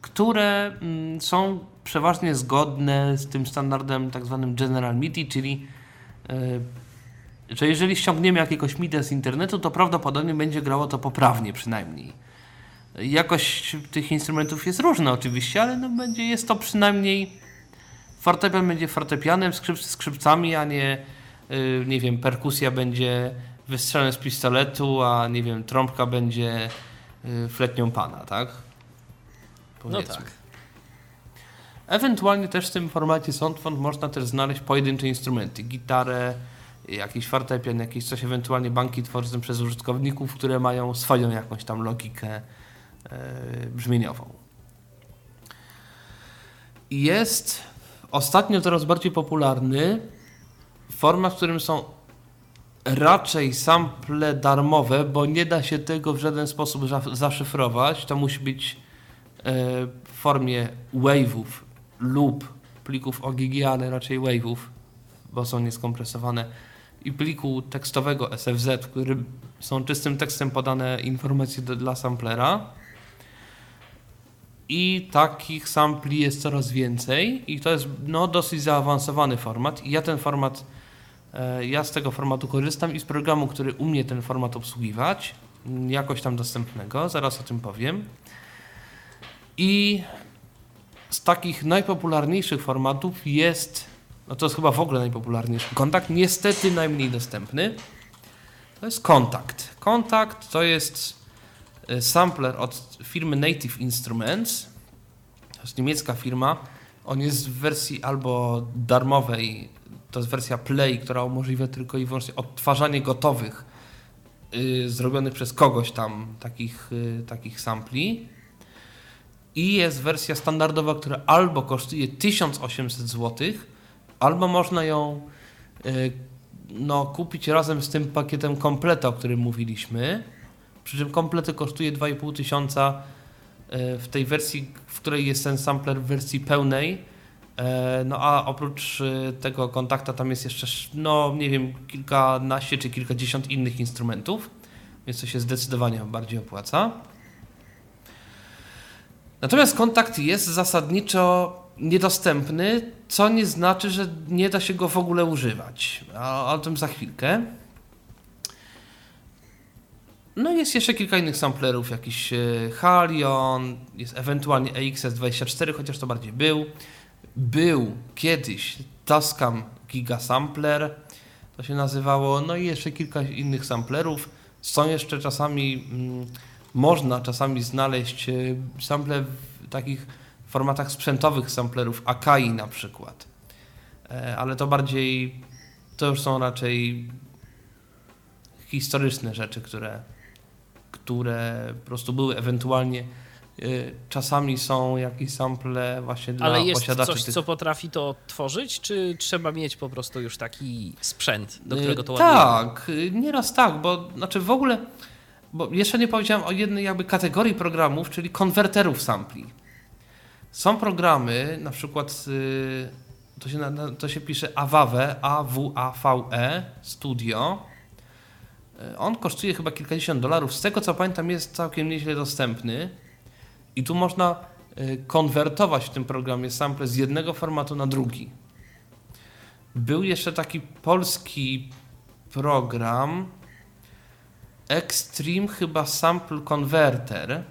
które mm, są przeważnie zgodne z tym standardem tak zwanym General MIDI, czyli y, że jeżeli ściągniemy jakiegoś MIDI z internetu, to prawdopodobnie będzie grało to poprawnie przynajmniej. Jakość tych instrumentów jest różna oczywiście, ale no będzie, jest to przynajmniej fortepian będzie fortepianem, skrzypcami, a nie yy, nie wiem, perkusja będzie wystrzelem z pistoletu, a nie wiem, trąbka będzie yy, fletnią pana, tak? Powiedzmy. No tak. Ewentualnie też w tym formacie Soundfont można też znaleźć pojedyncze instrumenty, gitarę, jakiś fortepian, jakieś coś, ewentualnie banki tworzone przez użytkowników, które mają swoją jakąś tam logikę brzmieniową. Jest ostatnio coraz bardziej popularny format, w którym są raczej sample darmowe, bo nie da się tego w żaden sposób zaszyfrować. To musi być w formie wave'ów lub plików OGG, ale raczej wave'ów, bo są nieskompresowane i pliku tekstowego SFZ, w którym są czystym tekstem podane informacje do, dla samplera. I takich sampli jest coraz więcej i to jest no, dosyć zaawansowany format. I ja ten format, e, ja z tego formatu korzystam i z programu, który umie ten format obsługiwać, jakoś tam dostępnego, zaraz o tym powiem. I z takich najpopularniejszych formatów jest, no to jest chyba w ogóle najpopularniejszy kontakt, niestety najmniej dostępny. To jest kontakt. Kontakt to jest e, sampler od firmy Native Instruments. To jest niemiecka firma. On jest w wersji albo darmowej, to jest wersja Play, która umożliwia tylko i wyłącznie odtwarzanie gotowych, yy, zrobionych przez kogoś tam takich, yy, takich sampli i jest wersja standardowa, która albo kosztuje 1800 zł, albo można ją y, no, kupić razem z tym pakietem kompleta, o którym mówiliśmy. Przy czym komplety kosztuje 2,5 tysiąca y, w tej wersji, w której jest ten sampler w wersji pełnej. Y, no a oprócz tego kontakta tam jest jeszcze, no nie wiem, kilkanaście czy kilkadziesiąt innych instrumentów, więc to się zdecydowanie bardziej opłaca. Natomiast kontakt jest zasadniczo niedostępny, co nie znaczy, że nie da się go w ogóle używać. O tym za chwilkę. No jest jeszcze kilka innych samplerów, jakiś e, Halion, jest ewentualnie EXS24, chociaż to bardziej był. Był kiedyś Tascam Giga Sampler, to się nazywało, no i jeszcze kilka innych samplerów. Są jeszcze czasami... Mm, można czasami znaleźć e, sample w formatach sprzętowych samplerów, Akai na przykład. E, ale to bardziej, to już są raczej historyczne rzeczy, które, które po prostu były ewentualnie e, czasami są jakieś sample właśnie dla Ale jest posiadaczy coś, tych... co potrafi to tworzyć, czy trzeba mieć po prostu już taki sprzęt, do którego to Tak, nieraz tak, bo znaczy w ogóle bo jeszcze nie powiedziałem o jednej jakby kategorii programów, czyli konwerterów sampli. Są programy, na przykład y, to się, to się pisze Avave, A-W-A-V-E Studio. Y, on kosztuje chyba kilkadziesiąt dolarów. Z tego co pamiętam jest całkiem nieźle dostępny. I tu można y, konwertować w tym programie sample z jednego formatu na drugi. Był jeszcze taki polski program, Extreme chyba Sample Converter.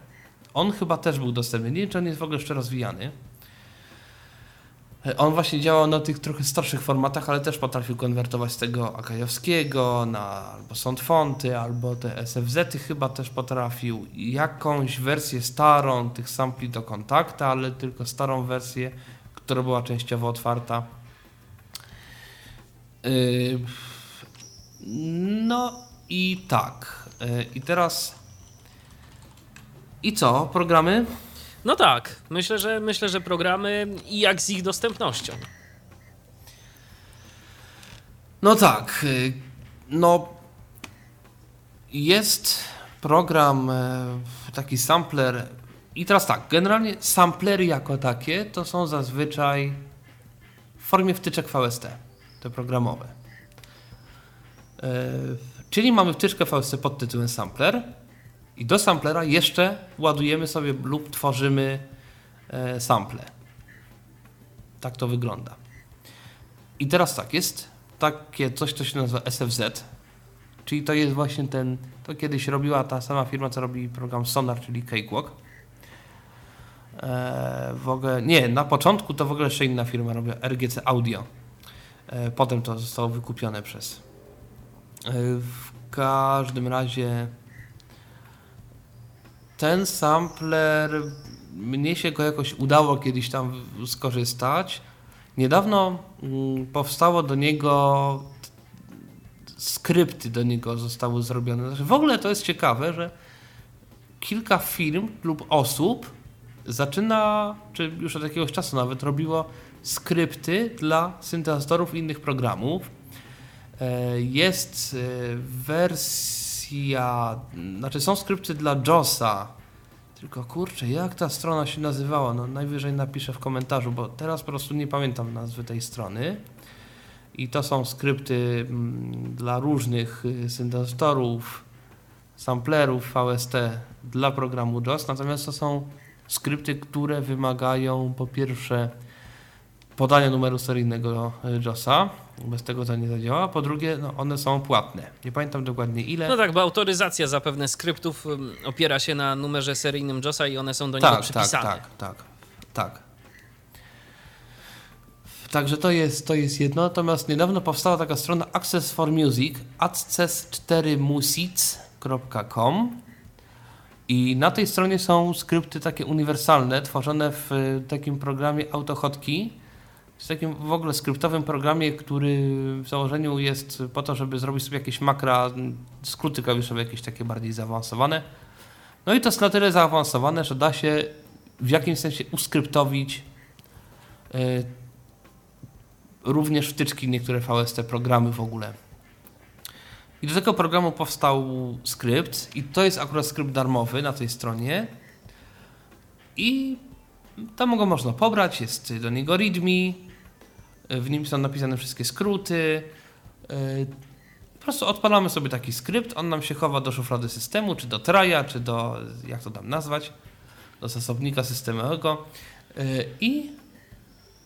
On chyba też był dostępny. Nie wiem, czy on jest w ogóle jeszcze rozwijany. On właśnie działał na tych trochę starszych formatach, ale też potrafił konwertować z tego akajowskiego na albo Sound Fonty, albo te SFZ-y chyba też potrafił. Jakąś wersję starą tych sampli do kontakta, ale tylko starą wersję, która była częściowo otwarta. Yy, no i tak. E, I teraz. I co? Programy? No tak, myślę, że myślę, że programy i jak z ich dostępnością. No tak. E, no jest program e, taki sampler i teraz tak, generalnie samplery jako takie to są zazwyczaj w formie wtyczek VST, te programowe. Czyli mamy wtyczkę VST pod tytułem sampler i do samplera jeszcze ładujemy sobie lub tworzymy e, sample. Tak to wygląda. I teraz tak, jest takie coś, co się nazywa SFZ, czyli to jest właśnie ten, to kiedyś robiła ta sama firma, co robi program Sonar, czyli Cakewalk. E, w ogóle, nie, na początku to w ogóle jeszcze inna firma robiła, RGC Audio. E, potem to zostało wykupione przez w każdym razie ten sampler, mnie się go jakoś udało kiedyś tam skorzystać. Niedawno mm, powstało do niego skrypty do niego zostały zrobione. Znaczy, w ogóle to jest ciekawe, że kilka firm lub osób zaczyna, czy już od jakiegoś czasu nawet robiło skrypty dla syntezatorów innych programów. E, jest e, wersja, znaczy są skrypty dla JOSa, tylko kurczę, jak ta strona się nazywała? No najwyżej napiszę w komentarzu, bo teraz po prostu nie pamiętam nazwy tej strony. I to są skrypty mm, dla różnych y, syntezatorów, samplerów VST dla programu JOS, natomiast to są skrypty, które wymagają po pierwsze podania numeru seryjnego y, JOSa, bez tego to nie zadziała, po drugie no one są płatne. Nie pamiętam dokładnie ile. No tak, bo autoryzacja zapewne skryptów opiera się na numerze seryjnym JOSa i one są do tak, niego przypisane. Tak, tak, tak, tak. Także to jest, to jest jedno. Natomiast niedawno powstała taka strona Access for Music, access4music.com i na tej stronie są skrypty takie uniwersalne, tworzone w y, takim programie AutoHotkey. W takim w ogóle skryptowym programie, który w założeniu jest po to, żeby zrobić sobie jakieś makra, skróty klawiszowe jakieś takie bardziej zaawansowane. No i to jest na tyle zaawansowane, że da się w jakimś sensie uskryptowić y, również wtyczki, niektóre VST programy w ogóle. I do tego programu powstał skrypt i to jest akurat skrypt darmowy na tej stronie i tam go można pobrać, jest do niego readme, w nim są napisane wszystkie skróty. Po prostu odpalamy sobie taki skrypt, on nam się chowa do szuflady systemu, czy do traja, czy do, jak to tam nazwać, do zasobnika systemowego i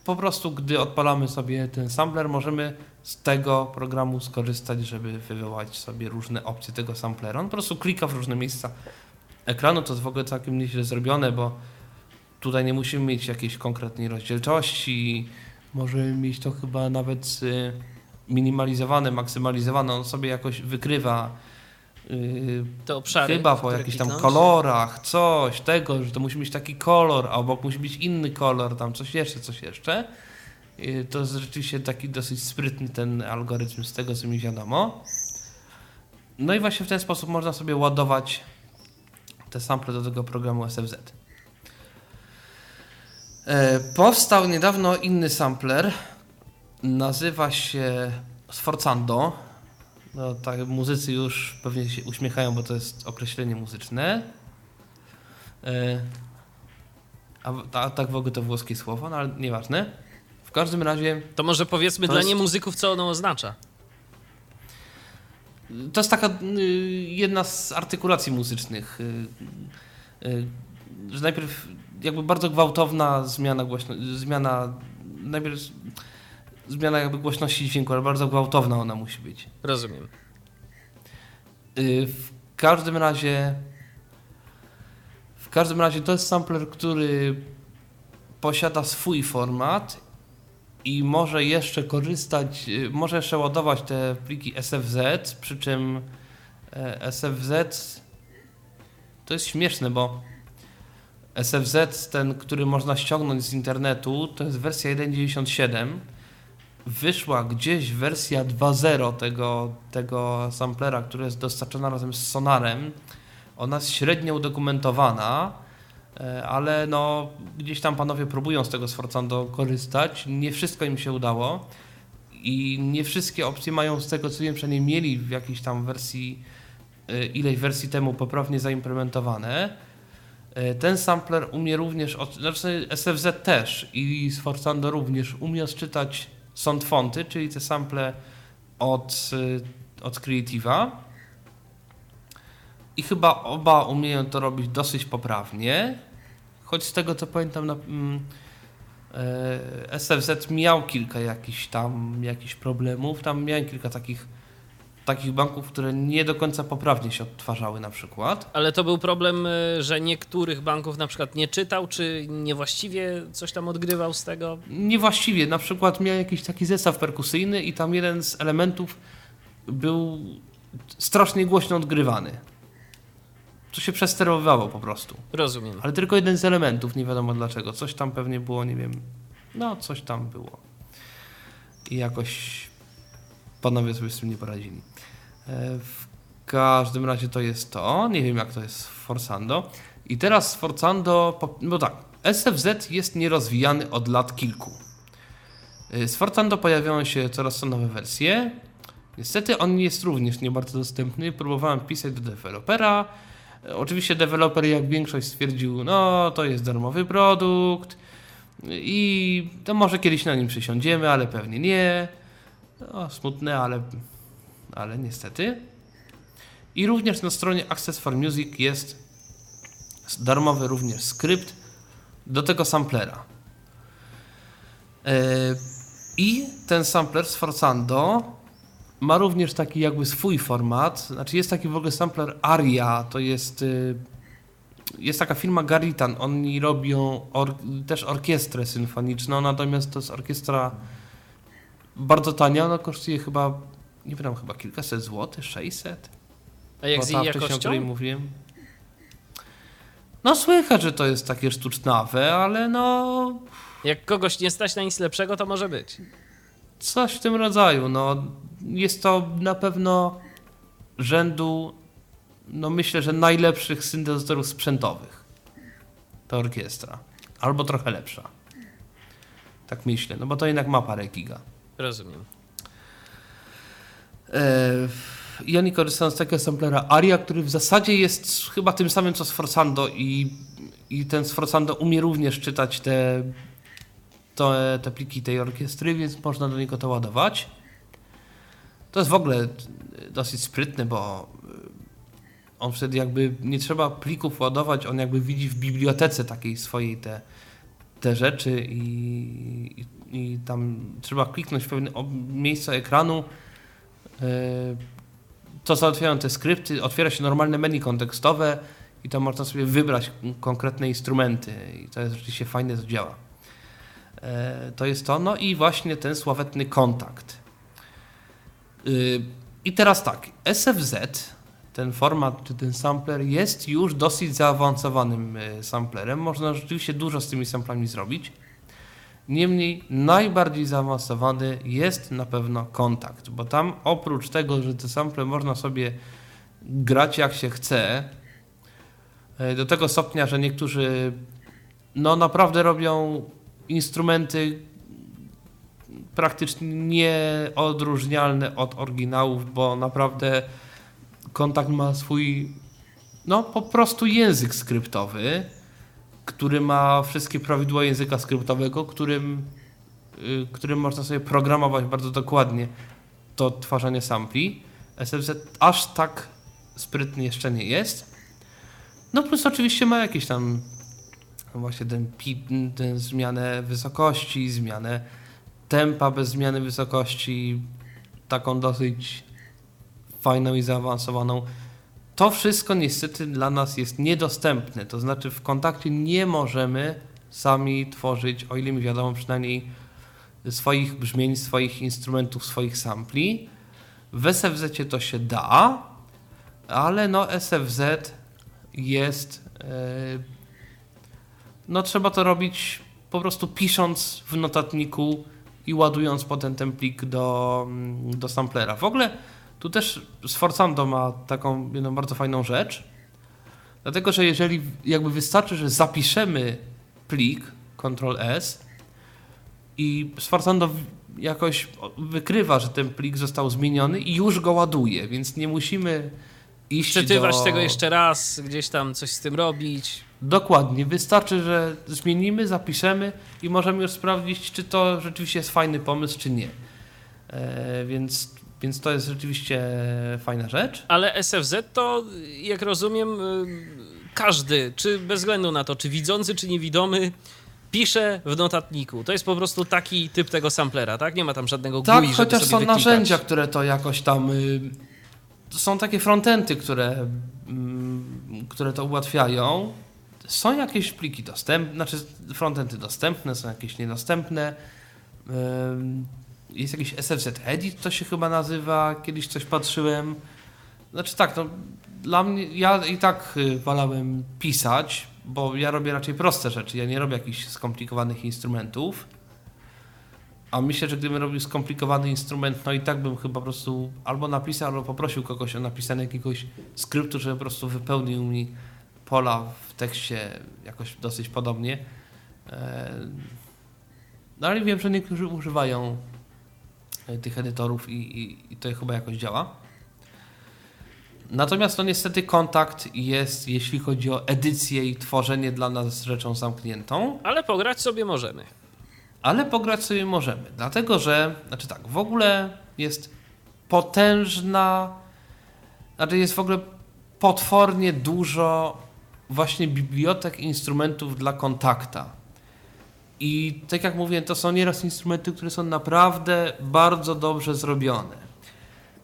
po prostu, gdy odpalamy sobie ten sampler, możemy z tego programu skorzystać, żeby wywołać sobie różne opcje tego samplera. On po prostu klika w różne miejsca ekranu, to jest w ogóle całkiem nieźle zrobione, bo tutaj nie musimy mieć jakiejś konkretnej rozdzielczości, możemy mieć to chyba nawet y, minimalizowane, maksymalizowane, on sobie jakoś wykrywa yy, te obszary, chyba po jakichś tam kolorach, coś, tego, że to musi mieć taki kolor, a obok musi być inny kolor, tam coś jeszcze, coś jeszcze. Yy, to jest rzeczywiście taki dosyć sprytny ten algorytm z tego, co mi wiadomo. No i właśnie w ten sposób można sobie ładować te sample do tego programu SFZ. E, powstał niedawno inny sampler. Nazywa się Sforzando. No tak, muzycy już pewnie się uśmiechają, bo to jest określenie muzyczne. E, a, a tak w ogóle to włoskie słowo, no ale nieważne. W każdym razie. To może powiedzmy to dla jest- niemuzyków, co ono oznacza. To jest taka y, jedna z artykulacji muzycznych. y, y, że najpierw jakby bardzo gwałtowna zmiana głośno, zmiana najpierw zmiana jakby głośności dźwięku, ale bardzo gwałtowna ona musi być. Rozumiem. Y, W każdym razie w każdym razie to jest sampler, który posiada swój format i może jeszcze korzystać, y, może jeszcze ładować te pliki SFZ, przy czym e, SFZ to jest śmieszne, bo SFZ, ten, który można ściągnąć z internetu, to jest wersja 1.97. Wyszła gdzieś wersja 2.0 tego, tego samplera, która jest dostarczona razem z sonarem. Ona jest średnio udokumentowana, e, ale no, gdzieś tam panowie próbują z tego Sforzando korzystać. Nie wszystko im się udało i nie wszystkie opcje mają z tego co wiem, przynajmniej mieli w jakiejś tam wersji, e, ileś wersji temu poprawnie zaimplementowane. E, Ten sampler umie również, znaczy SFZ też i Sforzando również umie odczytać sąd fonty, czyli te sample od, y, od Creative'a. I chyba oba umieją to robić dosyć poprawnie, choć z tego co pamiętam, na, mm, e, SFZ miał kilka jakichś tam jakichś problemów. Tam miałem kilka takich, takich banków, które nie do końca poprawnie się odtwarzały na przykład. Ale to był problem, y, że niektórych banków na przykład nie czytał, czy niewłaściwie coś tam odgrywał z tego? Niewłaściwie, na przykład miał jakiś taki zestaw perkusyjny i tam jeden z elementów był strasznie głośno odgrywany. To się przesterowywało po prostu. Rozumiem. Ale tylko jeden z elementów, nie wiadomo dlaczego. Coś tam pewnie było, nie wiem. No, coś tam było. I jakoś panowie sobie z tym nie poradzili. E, W każdym razie to jest to. Nie wiem jak to jest w Forsando. I teraz no tak, SFZ jest nierozwijany od lat kilku. Y, z Forzando pojawiają się coraz to nowe wersje. Niestety on jest również nie bardzo dostępny. Próbowałem pisać do dewelopera. Y, Oczywiście deweloper, jak większość, stwierdził, no to jest darmowy produkt i to może kiedyś na nim przysiądziemy, ale pewnie nie. No, smutne, ale, ale niestety. I również na stronie Access for Music jest darmowy również skrypt do tego samplera. Yy, I ten sampler z Forzando ma również taki jakby swój format. Znaczy jest taki w ogóle sampler Aria, to jest yy, jest taka firma Garitan, oni robią or też orkiestrę symfoniczną, natomiast to jest orkiestra bardzo tania, ona kosztuje chyba, nie wiem, chyba kilkaset złotych, 600. A jak z Była jej wcześniej, o której jakością? mówiłem. No słychać, że to jest takie sztucznawe, ale no Jak kogoś nie stać na nic lepszego, to może być. coś w tym rodzaju. No, jest to na pewno rzędu, no myślę, że najlepszych syntezatorów sprzętowych. Ta orkiestra. Albo trochę lepsza. Tak myślę, no bo to jednak ma parę giga. Rozumiem. E, I oni korzystają z takiego samplera Aria, który w zasadzie jest chyba tym samym co Sforzando i, i ten Sforzando umie również czytać te, te, te pliki tej orkiestry, więc można do niego to ładować. To jest w ogóle dosyć sprytne, bo on wtedy jakby nie trzeba plików ładować, on jakby widzi w bibliotece takiej swojej te, te rzeczy i, i, i tam trzeba kliknąć w pewne miejsce ekranu, e, to załatwiają te skrypty, otwiera się normalne menu kontekstowe i tam można sobie wybrać konkretne instrumenty i to jest rzeczywiście fajne, to działa. E, To jest to, no i właśnie ten sławetny kontakt. Y, I teraz tak, SFZ, ten format, czy ten sampler jest już dosyć zaawansowanym y, samplerem. Można rzeczywiście dużo z tymi samplami zrobić. Niemniej najbardziej zaawansowany jest na pewno kontakt, bo tam oprócz tego, że te sample można sobie grać jak się chce, y, do tego stopnia, że niektórzy no naprawdę robią instrumenty praktycznie nieodróżnialne od oryginałów, bo naprawdę kontakt ma swój no po prostu język skryptowy, który ma wszystkie prawidła języka skryptowego, którym, y, którym można sobie programować bardzo dokładnie to odtwarzanie sampli. SFZ aż tak sprytny jeszcze nie jest. No plus oczywiście ma jakieś tam właśnie ten, ten zmianę wysokości, zmianę tempa bez zmiany wysokości, taką dosyć fajną i zaawansowaną. To wszystko niestety dla nas jest niedostępne. To znaczy w kontakcie nie możemy sami tworzyć, o ile mi wiadomo przynajmniej swoich brzmień, swoich instrumentów, swoich sampli. W SFZ to się da, ale no SFZ jest e, no trzeba to robić po prostu pisząc w notatniku i ładując potem ten plik do, do samplera. W ogóle tu też Sforzando ma taką jedną bardzo fajną rzecz, dlatego że jeżeli jakby wystarczy, że zapiszemy plik Ctrl S i Sforzando jakoś wykrywa, że ten plik został zmieniony i już go ładuje, więc nie musimy iść Przetywać do... tego jeszcze raz, gdzieś tam coś z tym robić. Dokładnie. Wystarczy, że zmienimy, zapiszemy i możemy już sprawdzić, czy to rzeczywiście jest fajny pomysł, czy nie. E, więc, więc to jest rzeczywiście fajna rzecz. Ale SFZ to, jak rozumiem, y, każdy, czy bez względu na to, czy widzący, czy niewidomy, pisze w notatniku. To jest po prostu taki typ tego samplera, tak? Nie ma tam żadnego Tak, GUI, żeby chociaż są wyklikać. narzędzia, które to jakoś tam. Y, są takie frontendy, które, mm, które to ułatwiają. Są jakieś pliki dostępne, znaczy frontendy dostępne, są jakieś niedostępne. Jest jakiś SFZ Edit, to się chyba nazywa. Kiedyś coś patrzyłem. Znaczy tak, no, dla mnie, ja i tak y, wolałem pisać, bo ja robię raczej proste rzeczy. Ja nie robię jakichś skomplikowanych instrumentów. A myślę, że gdybym robił skomplikowany instrument, no i tak bym chyba po prostu albo napisał, albo poprosił kogoś o napisanie jakiegoś skryptu, żeby po prostu wypełnił mi pola w tekście jakoś dosyć podobnie. E, no ale wiem, że niektórzy używają tych edytorów i, i, i to chyba jakoś działa. Natomiast no niestety kontakt jest, jeśli chodzi o edycję i tworzenie dla nas rzeczą zamkniętą. Ale pograć sobie możemy. Ale pograć sobie możemy, dlatego że, znaczy tak, w ogóle jest potężna, znaczy jest w ogóle potwornie dużo właśnie bibliotek instrumentów dla kontakta. I tak jak mówię, to są nieraz instrumenty, które są naprawdę bardzo dobrze zrobione.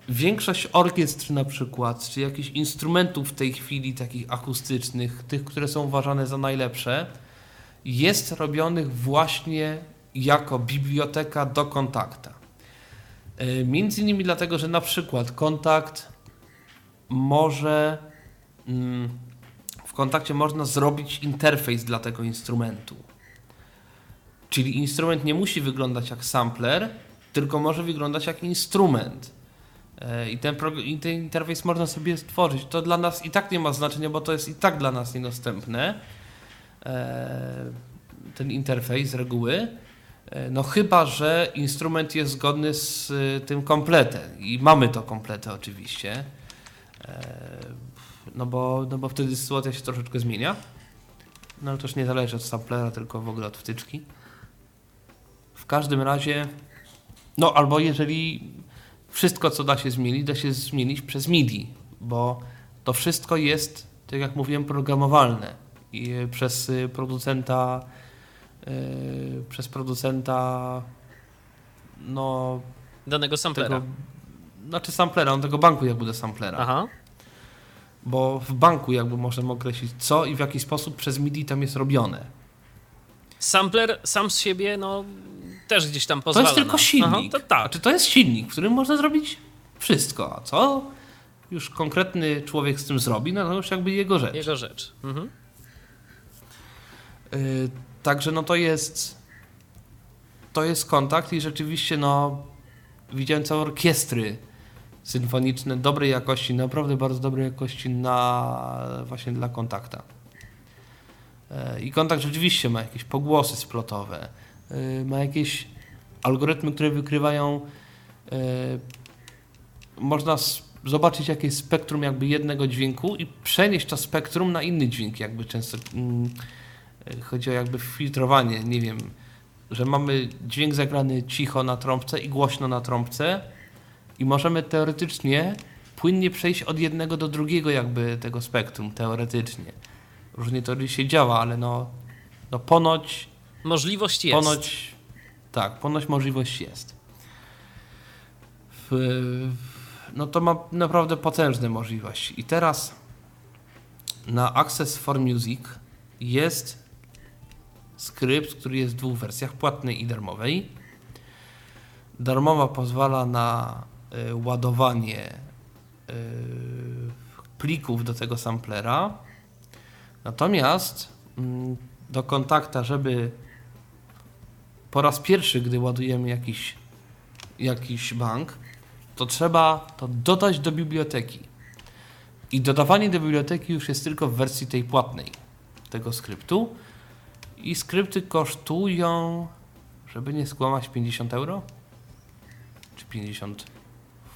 Większość orkiestr na przykład, czy jakichś instrumentów w tej chwili takich akustycznych, tych, które są uważane za najlepsze, jest robionych właśnie jako biblioteka do kontakta. E, między innymi dlatego, że na przykład kontakt może mm, w kontakcie można zrobić interfejs dla tego instrumentu. Czyli instrument nie musi wyglądać jak sampler, tylko może wyglądać jak instrument. E, I ten, I ten interfejs można sobie stworzyć. To dla nas i tak nie ma znaczenia, bo to jest i tak dla nas niedostępne. E, ten interfejs z reguły. E, no chyba, że instrument jest zgodny z tym kompletem i mamy to kompletę oczywiście. No bo, no bo wtedy sytuacja się troszeczkę zmienia. No ale to już nie zależy od samplera, tylko w ogóle od wtyczki. W każdym razie, no albo jeżeli wszystko, co da się zmienić, da się zmienić przez MIDI, bo to wszystko jest, tak jak mówiłem, programowalne i przez y, producenta yy, przez producenta no danego samplera. Tego, znaczy samplera, on tego banku jakby do samplera. Aha. Bo w banku jakby możemy określić co i w jaki sposób przez MIDI tam jest robione. Sampler sam z siebie, no też gdzieś tam pozwala. To jest tylko silnik. Aha, to tak. Znaczy, to jest silnik, w którym można zrobić wszystko. A co już konkretny człowiek z tym zrobi, no to już jakby jego rzecz. Jego rzecz. Mhm. Yy, także no to jest to jest kontakt i rzeczywiście no widziałem całe orkiestry symfoniczne dobrej jakości, naprawdę bardzo dobrej jakości na właśnie dla kontakta. Yy, I kontakt rzeczywiście ma jakieś pogłosy splotowe, Y, ma jakieś algorytmy, które wykrywają, y, można zobaczyć jakieś spektrum jakby jednego dźwięku i przenieść to spektrum na inny dźwięk, jakby często mm, y, chodzi o jakby filtrowanie, nie wiem, że mamy dźwięk zagrany cicho na trąbce i głośno na trąbce i możemy teoretycznie płynnie przejść od jednego do drugiego jakby tego spektrum, teoretycznie. Różnie to się działa, ale no, no ponoć Możliwość jest. Ponoć, tak, ponoć możliwość jest. No to ma naprawdę potężne możliwości. I teraz na Access for Music jest skrypt, który jest w dwóch wersjach, płatnej i darmowej. Darmowa pozwala na y, ładowanie y, plików do tego samplera. Natomiast y, do kontakta, żeby po raz pierwszy, gdy ładujemy jakiś, jakiś bank, to trzeba to dodać do biblioteki. I dodawanie do biblioteki już jest tylko w wersji tej płatnej tego skryptu. I skrypty kosztują, żeby nie skłamać, 50 euro? Czy 50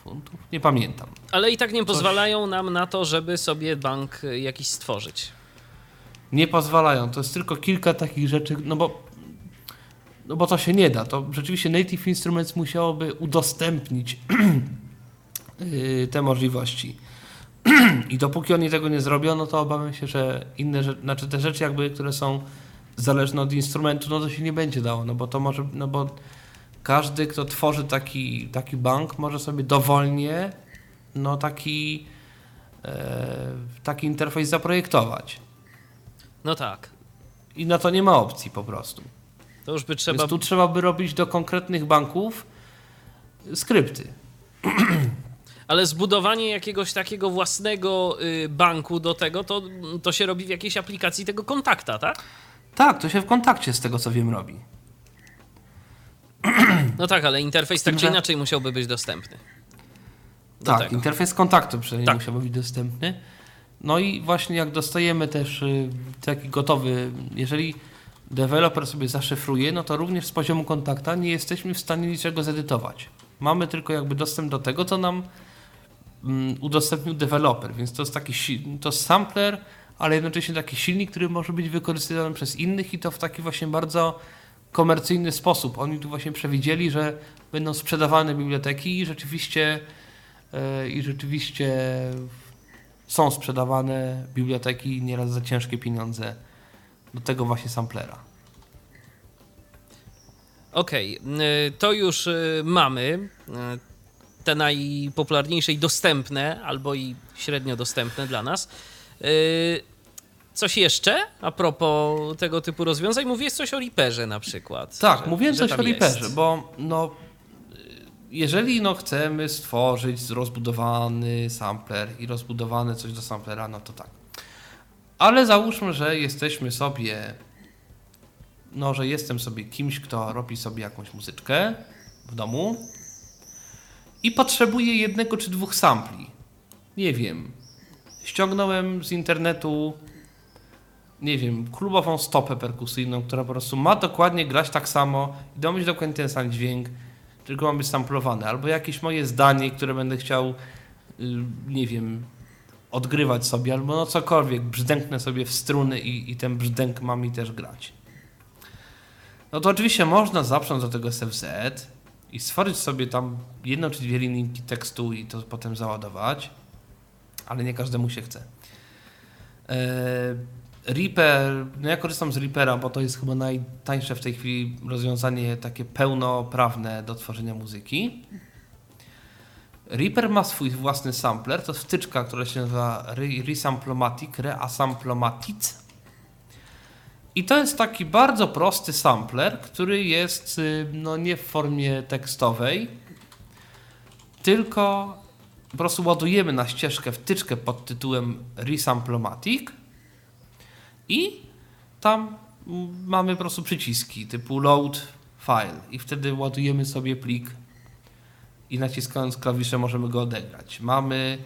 funtów? Nie pamiętam. Ale i tak nie Coś... pozwalają nam na to, żeby sobie bank jakiś stworzyć. Nie pozwalają. To jest tylko kilka takich rzeczy, no bo no bo to się nie da. To rzeczywiście Native Instruments musiałoby udostępnić y, te możliwości. I dopóki oni tego nie zrobiono, to obawiam się, że inne rzeczy, znaczy te rzeczy jakby, które są zależne od instrumentu, no to się nie będzie dało, no bo to może, no bo każdy, kto tworzy taki, taki bank, może sobie dowolnie no taki e, taki interfejs zaprojektować. No tak. I na to nie ma opcji po prostu. To już by trzeba... Więc tu trzeba by robić do konkretnych banków skrypty. Ale zbudowanie jakiegoś takiego własnego y, banku do tego, to, to się robi w jakiejś aplikacji tego kontakta, tak? Tak, to się w kontakcie z tego co wiem robi. No tak, ale interfejs tak czy inaczej musiałby być dostępny. Do tak, tego. interfejs kontaktu przynajmniej Tak. musiał być dostępny. No i właśnie jak dostajemy też y, taki gotowy, jeżeli deweloper sobie zaszyfruje, no to również z poziomu kontakta nie jesteśmy w stanie niczego zedytować. Mamy tylko jakby dostęp do tego, co nam mm, udostępnił deweloper, więc to jest taki to jest sampler, ale jednocześnie taki silnik, który może być wykorzystywany przez innych i to w taki właśnie bardzo komercyjny sposób. Oni tu właśnie przewidzieli, że będą sprzedawane biblioteki i rzeczywiście e, i rzeczywiście są sprzedawane biblioteki nieraz za ciężkie pieniądze do tego właśnie samplera. Okej, y, to już y, mamy y, te najpopularniejsze i dostępne, albo i średnio dostępne dla nas. Y, Coś jeszcze a propos tego typu rozwiązań? Mówiłeś coś o Reaperze na przykład. Tak, że- mówiłem że coś o Reaperze, jest. bo no, jeżeli no, chcemy stworzyć rozbudowany sampler i rozbudowane coś do samplera, no to tak. Ale załóżmy, że jesteśmy sobie, no, że jestem sobie kimś, kto robi sobie jakąś muzyczkę w domu i potrzebuję jednego czy dwóch sampli. Nie wiem. Ściągnąłem z internetu nie wiem, klubową stopę perkusyjną, która po prostu ma dokładnie grać tak samo i mieć dokładnie ten sam dźwięk, tylko ma być samplowane. Albo jakieś moje zdanie, które będę chciał, y, nie wiem, odgrywać sobie, albo no cokolwiek, brzdęknę sobie w struny i, i ten ma mi też grać. No to oczywiście można zaprząc do tego SFZ i stworzyć sobie tam jedną czy dwie linijki tekstu i to potem załadować, ale nie każdemu się chce. Eee, Reaper, no ja korzystam z Reapera, bo to jest chyba najtańsze w tej chwili rozwiązanie takie pełnoprawne do tworzenia muzyki. Reaper ma swój własny sampler, to wtyczka, która się nazywa Re- Resamplomatic, Reasamplomatic. I to jest taki bardzo prosty sampler, który jest y, no, nie w formie tekstowej, tylko po prostu ładujemy na ścieżkę wtyczkę pod tytułem Resamplomatic i tam mamy po prostu przyciski typu load file i wtedy ładujemy sobie plik i naciskając klawisze możemy go odegrać. Mamy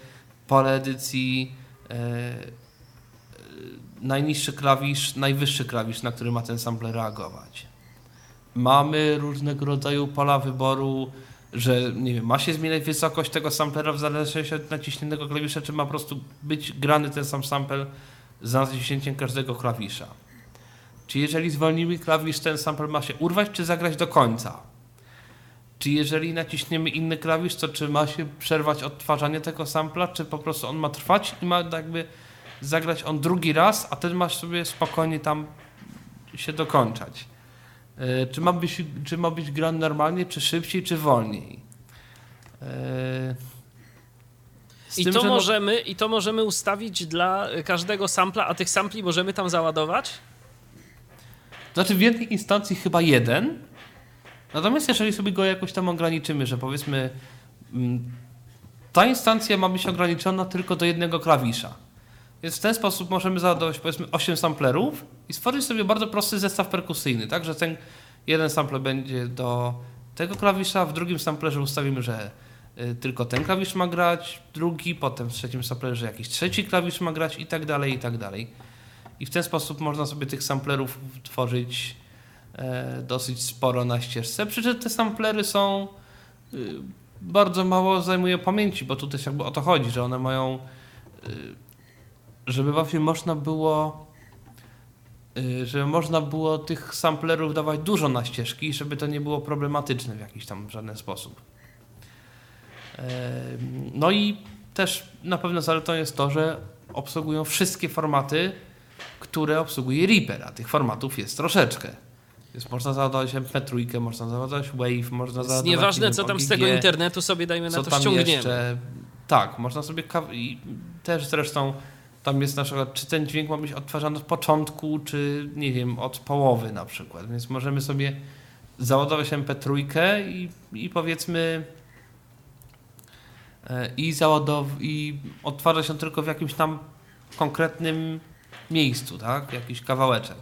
pole edycji e, e, najniższy klawisz, najwyższy klawisz, na który ma ten sampler reagować. Mamy różnego rodzaju pola wyboru, że nie wiem, ma się zmieniać wysokość tego samplera w zależności od naciśniętego klawisza, czy ma po prostu być grany ten sam sample z naciśnięciem każdego klawisza. Czy jeżeli zwolnimy klawisz, ten sample ma się urwać, czy zagrać do końca? Czy jeżeli naciśniemy inny klawisz, to czy ma się przerwać odtwarzanie tego sampla, czy po prostu on ma trwać i ma jakby zagrać on drugi raz, a ten masz sobie spokojnie tam się dokończać? E, Czy ma być, czy ma być grany normalnie, czy szybciej, czy wolniej? E, I to, no- możemy, I to możemy ustawić dla każdego sampla, a tych sampli możemy tam załadować? Znaczy w jednej instancji chyba jeden. Natomiast jeżeli sobie go jakoś tam ograniczymy, że powiedzmy mm, ta instancja ma być ograniczona tylko do jednego klawisza. Więc w ten sposób możemy załadować powiedzmy 8 samplerów i stworzyć sobie bardzo prosty zestaw perkusyjny, tak? Że ten jeden sampler będzie do tego klawisza, w drugim samplerze ustawimy, że y, tylko ten klawisz ma grać, drugi, potem w trzecim samplerze jakiś trzeci klawisz ma grać i tak dalej, i tak dalej. I w ten sposób można sobie tych samplerów tworzyć dosyć sporo na ścieżce. Przy czym te samplery są y, bardzo mało zajmują pamięci, bo tu też jakby o to chodzi, że one mają y, żeby właśnie można było y, żeby można było tych samplerów dawać dużo na ścieżki, żeby to nie było problematyczne w jakiś tam żaden sposób. Em, No i też na pewno zaletą jest to, że obsługują wszystkie formaty, które obsługuje Reaper, a tych formatów jest troszeczkę. Więc można załadować MP3, można załadować Wave, można Jest załadować nieważne, nie co tam z tego internetu sobie, dajmy na to, ściągniemy. jeszcze. Tak, można sobie i też zresztą tam jest na przykład, czy ten dźwięk ma być odtwarzany od początku, czy nie wiem, od połowy na przykład. Więc możemy sobie załadować MP3 i, i powiedzmy e, i załadow- i odtwarza się tylko w jakimś tam konkretnym miejscu, tak? Jakiś kawałeczek.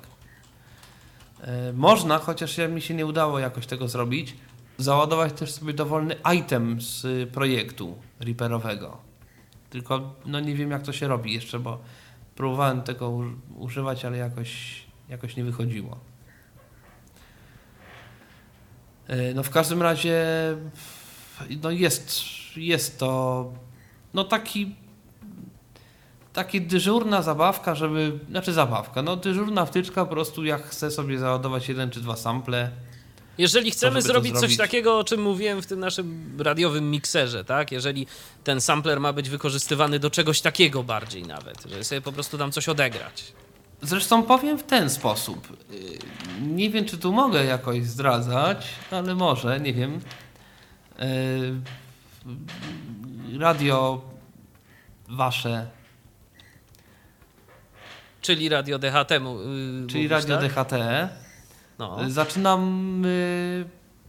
E, Można, chociaż mi się nie udało jakoś tego zrobić, załadować też sobie dowolny item z projektu Reaperowego. Tylko no nie wiem jak to się robi jeszcze, bo próbowałem tego używać, ale jakoś, jakoś nie wychodziło. E, No w każdym razie no jest, jest to no taki taki dyżurna zabawka, żeby, znaczy zabawka, no dyżurna wtyczka po prostu jak chcę sobie załadować jeden czy dwa sample. Jeżeli chcemy to zrobić coś zrobić? takiego, o czym mówiłem w tym naszym radiowym mikserze, tak? Jeżeli ten sampler ma być wykorzystywany do czegoś takiego bardziej nawet, żeby sobie po prostu tam coś odegrać. Zresztą powiem w ten sposób. Nie wiem, czy tu mogę jakoś zdradzać, ale może, nie wiem. Yy, Radio wasze, Czyli radio DHT, yy, czyli mówisz, Radio tak? DHT, No. zaczynam yy,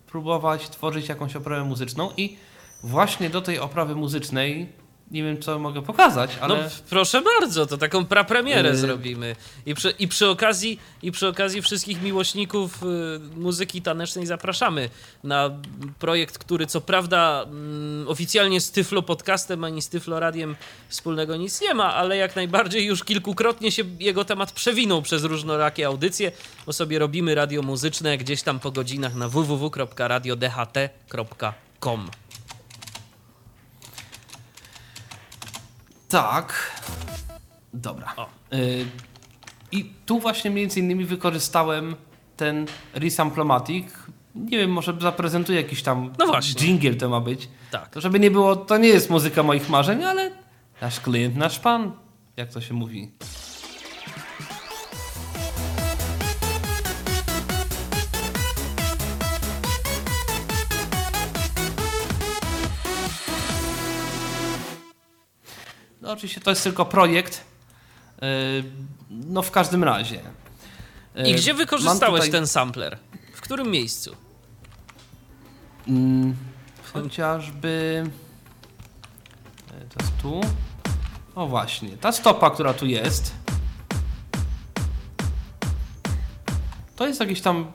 próbować tworzyć jakąś oprawę muzyczną i właśnie do tej oprawy muzycznej nie wiem, co mogę pokazać, ale... No proszę bardzo, to taką prapremierę Yy. zrobimy. I przy, i, przy okazji, I przy okazji wszystkich miłośników y, muzyki tanecznej zapraszamy na projekt, który co prawda mm, oficjalnie z Tyflo Podcastem ani z Tyflo Radiem wspólnego nic nie ma, ale jak najbardziej już kilkukrotnie się jego temat przewinął przez różnorakie audycje, bo sobie robimy radio muzyczne gdzieś tam po godzinach na www.radiodht.com. Tak. Dobra. Y, I tu właśnie między innymi wykorzystałem ten Resamplomatic. Nie wiem, może zaprezentuję jakiś tam No właśnie. jingle to ma być. Tak. To żeby nie było, to nie jest muzyka moich marzeń, ale nasz klient, nasz pan, jak to się mówi. No oczywiście to jest tylko projekt. Yy, No w każdym razie. I gdzie mam wykorzystałeś tutaj- ten sampler? W którym miejscu? Mm, chociażby. e, To jest tu. O właśnie, ta stopa, która tu jest. To jest jakiś tam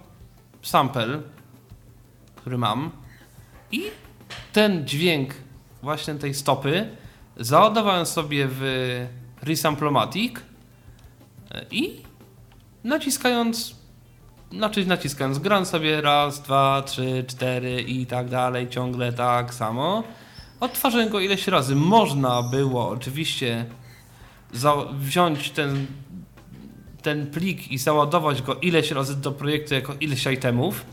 sample, który mam. I ten dźwięk właśnie tej stopy załadowałem sobie w Resamplomatic e, i naciskając znaczy naciskając grałem sobie raz, dwa, trzy, cztery i tak dalej, ciągle tak samo. Odtwarzałem go ileś razy. Można było oczywiście wziąć ten, ten plik i załadować go ileś razy do projektu jako ileś itemów.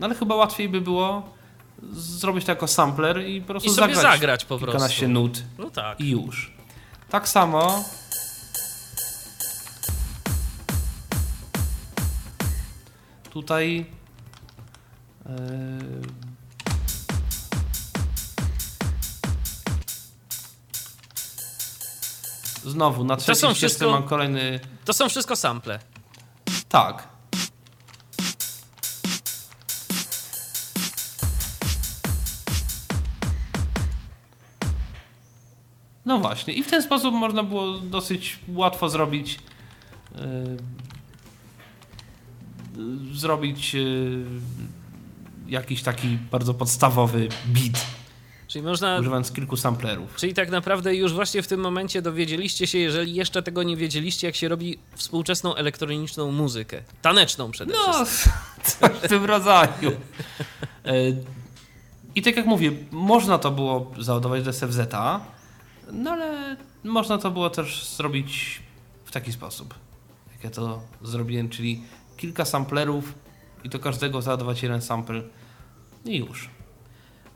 No ale chyba łatwiej by było zrobić to jako sampler i po prostu I sobie zagrać, zagrać po kilkanaście prostu. nut No tak. i już. Tak samo tutaj yy, znowu na trzeciej ścieżce wszystko- mam kolejny To są wszystko sample. tak No właśnie, i w ten sposób można było dosyć łatwo zrobić. Yy, zrobić yy, jakiś taki bardzo podstawowy beat, Czyli można. używając kilku samplerów. Czyli tak naprawdę już właśnie w tym momencie dowiedzieliście się, jeżeli jeszcze tego nie wiedzieliście, jak się robi współczesną elektroniczną muzykę. Taneczną przede No, wszystkim. coś w tym rodzaju. Yy, I tak jak mówię, można to było załadować do SFZ-a, no ale można to było też zrobić w taki sposób, jak ja to zrobiłem, czyli kilka samplerów i do każdego załadować jeden sample i już.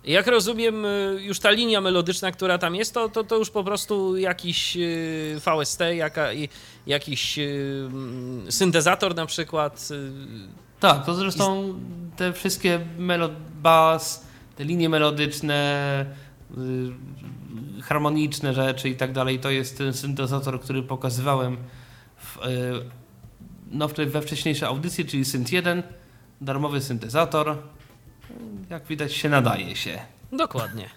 Jak rozumiem, y, już ta linia melodyczna, która tam jest, to, to, to już po prostu jakiś y, VST, jaka, jakiś y, mm, syntezator na przykład. Tak, to zresztą te wszystkie melod bass, te linie melodyczne, harmoniczne rzeczy i tak dalej, to jest ten syntezator, który pokazywałem w, y, no, we wcześniejszej audycji, czyli Synth 1, darmowy syntezator. Jak widać się nadaje się. Dokładnie.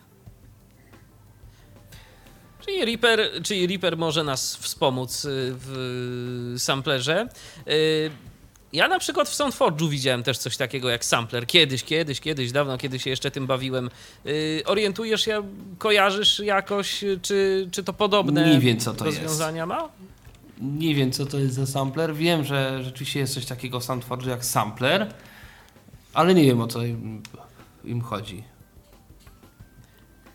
Czyli Reaper, czyli Reaper może nas wspomóc y, w samplerze. Y, Ja na przykład w SoundForge'u widziałem też coś takiego jak sampler. Kiedyś, kiedyś, kiedyś, dawno, kiedy się jeszcze tym bawiłem. Yy, orientujesz się, kojarzysz jakoś, czy, czy to podobne Nie wiem, co to rozwiązania ma? Nie wiem, co to jest za sampler. Wiem, że rzeczywiście jest coś takiego w SoundForge jak sampler, ale nie wiem, o co im, im chodzi.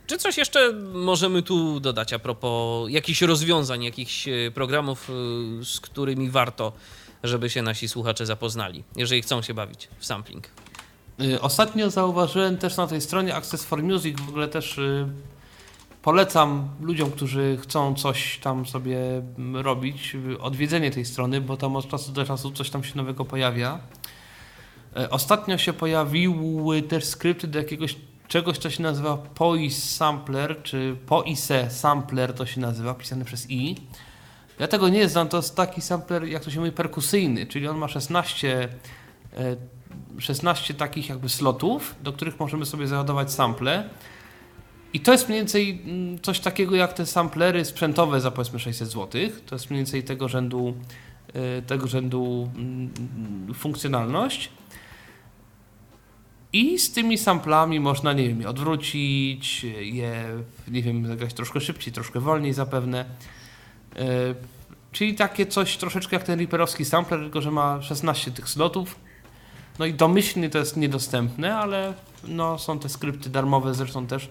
Czy coś jeszcze możemy tu dodać a propos jakichś rozwiązań, jakichś e, programów, e, z którymi warto, żeby się nasi słuchacze zapoznali, jeżeli chcą się bawić w sampling? Y, ostatnio zauważyłem też na tej stronie Access for Music, w ogóle też y, polecam ludziom, którzy chcą coś tam sobie mm, robić, y, odwiedzenie tej strony, bo tam od czasu do czasu coś tam się nowego pojawia. Ostatnio się pojawiły też skrypty do jakiegoś czegoś, co się nazywa POIS Sampler, czy POISE Sampler to się nazywa, pisane przez i. Ja tego nie znam, to jest taki sampler, jak to się mówi, perkusyjny, czyli on ma 16, 16 e, takich jakby slotów, do których możemy sobie załadować sample. I to jest mniej więcej mm, coś takiego jak te samplery sprzętowe za powiedzmy 600 zł. To jest mniej więcej tego rzędu, e, tego rzędu mm, funkcjonalność. I z tymi samplami można, nie wiem, odwrócić, je, nie wiem, zagrać troszkę szybciej, troszkę wolniej zapewne. E, czyli takie coś troszeczkę jak ten Reaperowski sampler, tylko że ma 16 tych slotów. No i domyślnie to jest niedostępne, ale no, są te skrypty darmowe zresztą też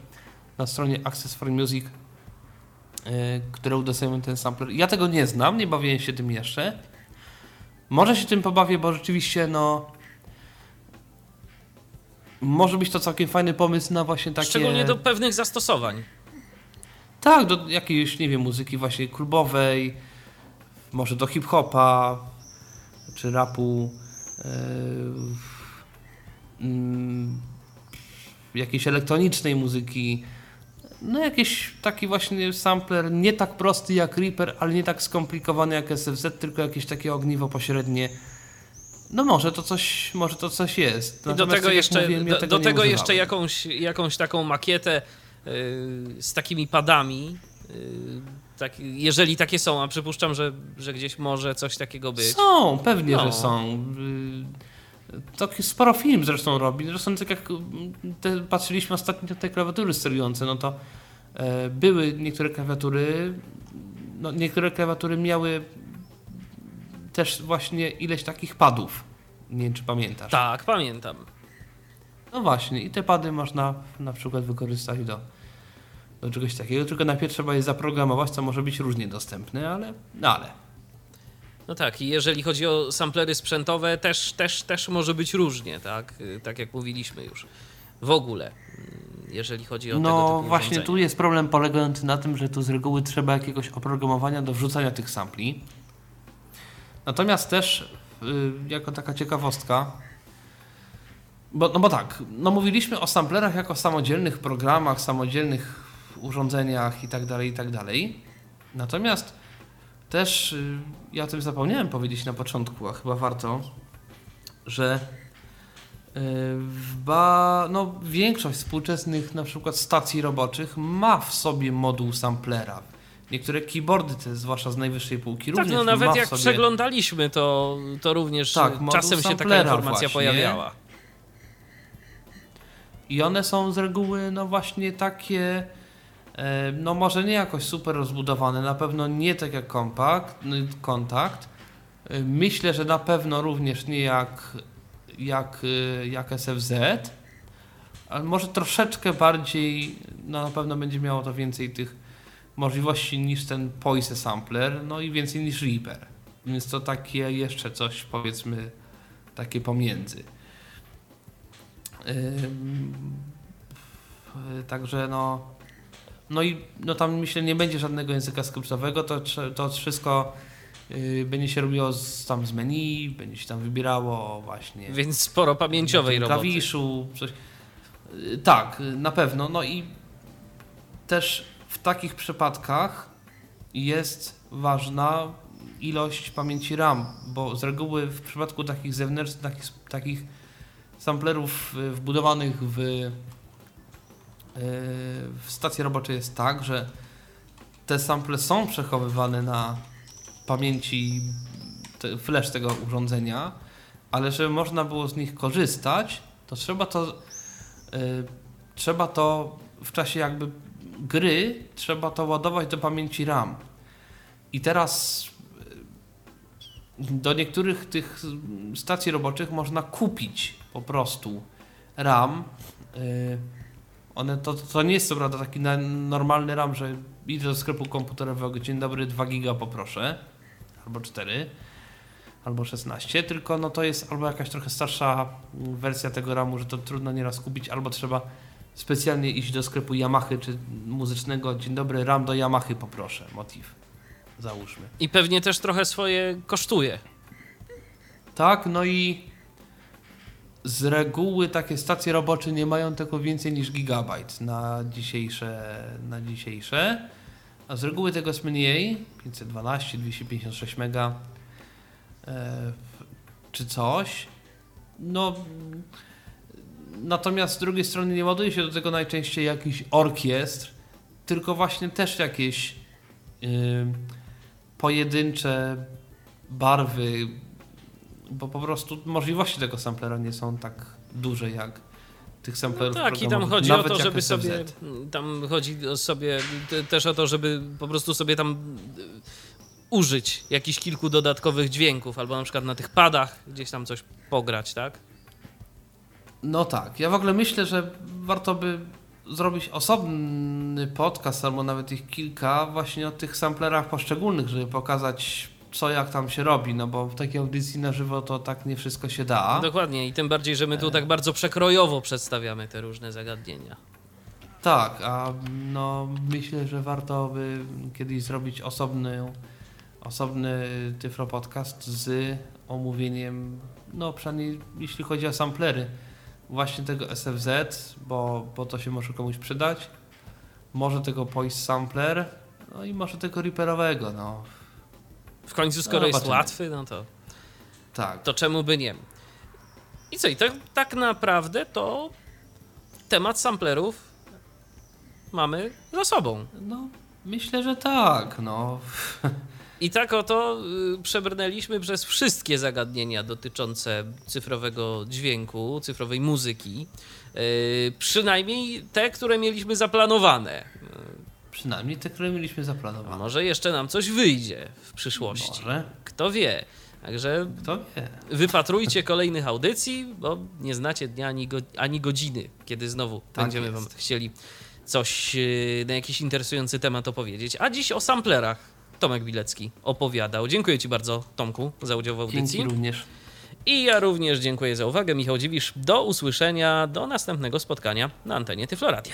na stronie Access for Music, e, które udostępniają ten sampler. Ja tego nie znam, nie bawiłem się tym jeszcze. Może się tym pobawię, bo rzeczywiście no może być to całkiem fajny pomysł na właśnie takie... Szczególnie do pewnych zastosowań. Tak, do jakiejś, nie wiem, muzyki właśnie klubowej, może do hip-hopa, czy rapu, yy, yy, jakiejś elektronicznej muzyki. No jakiś taki właśnie sampler, nie tak prosty jak Reaper, ale nie tak skomplikowany jak SFZ, tylko jakieś takie ogniwo pośrednie. No może to coś, może to coś jest. I do tego tak jeszcze, mówiłem, ja do, do tego jeszcze jakąś, jakąś taką makietę z takimi padami. Yy, tak, jeżeli takie są, a przypuszczam, że, że gdzieś może coś takiego być. Są, pewnie, no. że są. To sporo film zresztą robi. Zresztą tak jak te, patrzyliśmy ostatnio na te klawiatury sterujące, no to e, były niektóre klawiatury, no niektóre klawiatury miały też właśnie ileś takich padów. Nie wiem, czy pamiętasz. Tak, pamiętam. No właśnie, i te pady można na przykład wykorzystać do, do czegoś takiego, tylko najpierw trzeba je zaprogramować, co może być różnie dostępne, ale, no ale. No tak, i jeżeli chodzi o samplery sprzętowe, też, też, też może być różnie, tak? Tak jak mówiliśmy już. W ogóle, jeżeli chodzi o no, No właśnie, tu jest problem polegający na tym, że tu z reguły trzeba jakiegoś oprogramowania do wrzucania tych sampli. Natomiast też, y, jako taka ciekawostka, bo, no bo tak, no mówiliśmy o samplerach jako samodzielnych programach, samodzielnych urządzeniach i tak dalej, i tak dalej. Natomiast też, y, ja o tym zapomniałem powiedzieć na początku, a chyba warto, że y, ba, no, większość współczesnych na przykład stacji roboczych ma w sobie moduł samplera. Niektóre keyboardy, te, zwłaszcza z najwyższej półki, tak, również no nawet jak sobie... przeglądaliśmy, to, to również tak, czasem się taka informacja właśnie. pojawiała. I one są z reguły, no właśnie takie, no może nie jakoś super rozbudowane, na pewno nie tak jak kompakt, kontakt. Myślę, że na pewno również nie jak, jak, e, jak SFZ, ale może troszeczkę bardziej, no na pewno będzie miało to więcej tych możliwości niż ten Poise Sampler, no i więcej niż Reaper. Więc to takie jeszcze coś, powiedzmy, takie pomiędzy. Yy, także no, no i no tam myślę nie będzie żadnego języka skryptowego, to, to wszystko yy, będzie się robiło z, tam z menu, będzie się tam wybierało właśnie. Więc sporo pamięciowej roboty. Klawiszu, coś. Yy, tak, na pewno. No i też w takich przypadkach jest ważna ilość pamięci RAM, bo z reguły w przypadku takich zewnętrznych, takich, takich samplerów y, wbudowanych w, y, w stacje robocze jest tak, że te sample są przechowywane na pamięci flash tego urządzenia, ale żeby można było z nich korzystać, to trzeba to, y, trzeba to w czasie jakby gry, trzeba to ładować do pamięci RAM. I teraz y, do niektórych tych stacji roboczych można kupić po prostu RAM. Y, one to, to nie jest co prawda taki normalny RAM, że idę do sklepu komputerowego, dzień dobry, 2 giga poproszę, albo 4, albo 16, tylko no to jest albo jakaś trochę starsza mm, wersja tego RAMu, że to trudno nieraz kupić, albo trzeba specjalnie iść do sklepu Yamahy czy muzycznego, dzień dobry, RAM do Yamahy poproszę, motyw, załóżmy. I pewnie też trochę swoje kosztuje. Tak, no i z reguły takie stacje robocze nie mają tego więcej niż gigabajt na dzisiejsze, na dzisiejsze. A z reguły tego jest mniej, 512, 256 mega e, czy coś. No natomiast z drugiej strony nie ładuje się do tego najczęściej jakiś orkiestr, tylko właśnie też jakieś y, pojedyncze barwy, bo po prostu możliwości tego samplera nie są tak duże jak tych samplerów Tak, i tam chodzi o to, żeby SFZ. sobie. Tam chodzi o sobie te- też o to, żeby po prostu sobie tam y, użyć jakichś kilku dodatkowych dźwięków, albo na przykład na tych padach gdzieś tam coś pograć, tak? No tak, ja w ogóle myślę, że warto by zrobić osobny podcast, albo nawet ich kilka, właśnie o tych samplerach poszczególnych, żeby pokazać co jak tam się robi, no bo w takiej audycji na żywo to tak nie wszystko się da. Dokładnie, i tym bardziej, że my tu tak bardzo przekrojowo przedstawiamy te różne zagadnienia. Tak, a no myślę, że warto by kiedyś zrobić osobny, osobny Tyflo Podcast z omówieniem, no przynajmniej jeśli chodzi o samplery, właśnie tego SFZ, bo, bo to się może komuś przydać, może tego Voice Sampler, no i może tego Reaperowego, no W końcu, skoro No, jest łatwy, no to, tak. to czemu by nie? I co, i tak, tak naprawdę to temat samplerów mamy za sobą. No myślę, że tak, no. I tak oto y, przebrnęliśmy przez wszystkie zagadnienia dotyczące cyfrowego dźwięku, cyfrowej muzyki. Y, przynajmniej te, które mieliśmy zaplanowane. Przynajmniej te, które mieliśmy A zaplanowane. może jeszcze nam coś wyjdzie w przyszłości. Może, Kto wie. Także kto wie. wypatrujcie kolejnych audycji, bo nie znacie dnia ani, go, ani godziny, kiedy znowu Tak będziemy jest. wam chcieli coś y, na jakiś interesujący temat opowiedzieć. A dziś o samplerach Tomek Bilecki opowiadał. Dziękuję Ci bardzo, Tomku, za udział w audycji. Dzięki również. I ja również dziękuję za uwagę. Michał Dziwisz, do usłyszenia, do następnego spotkania na antenie Tyfloradia.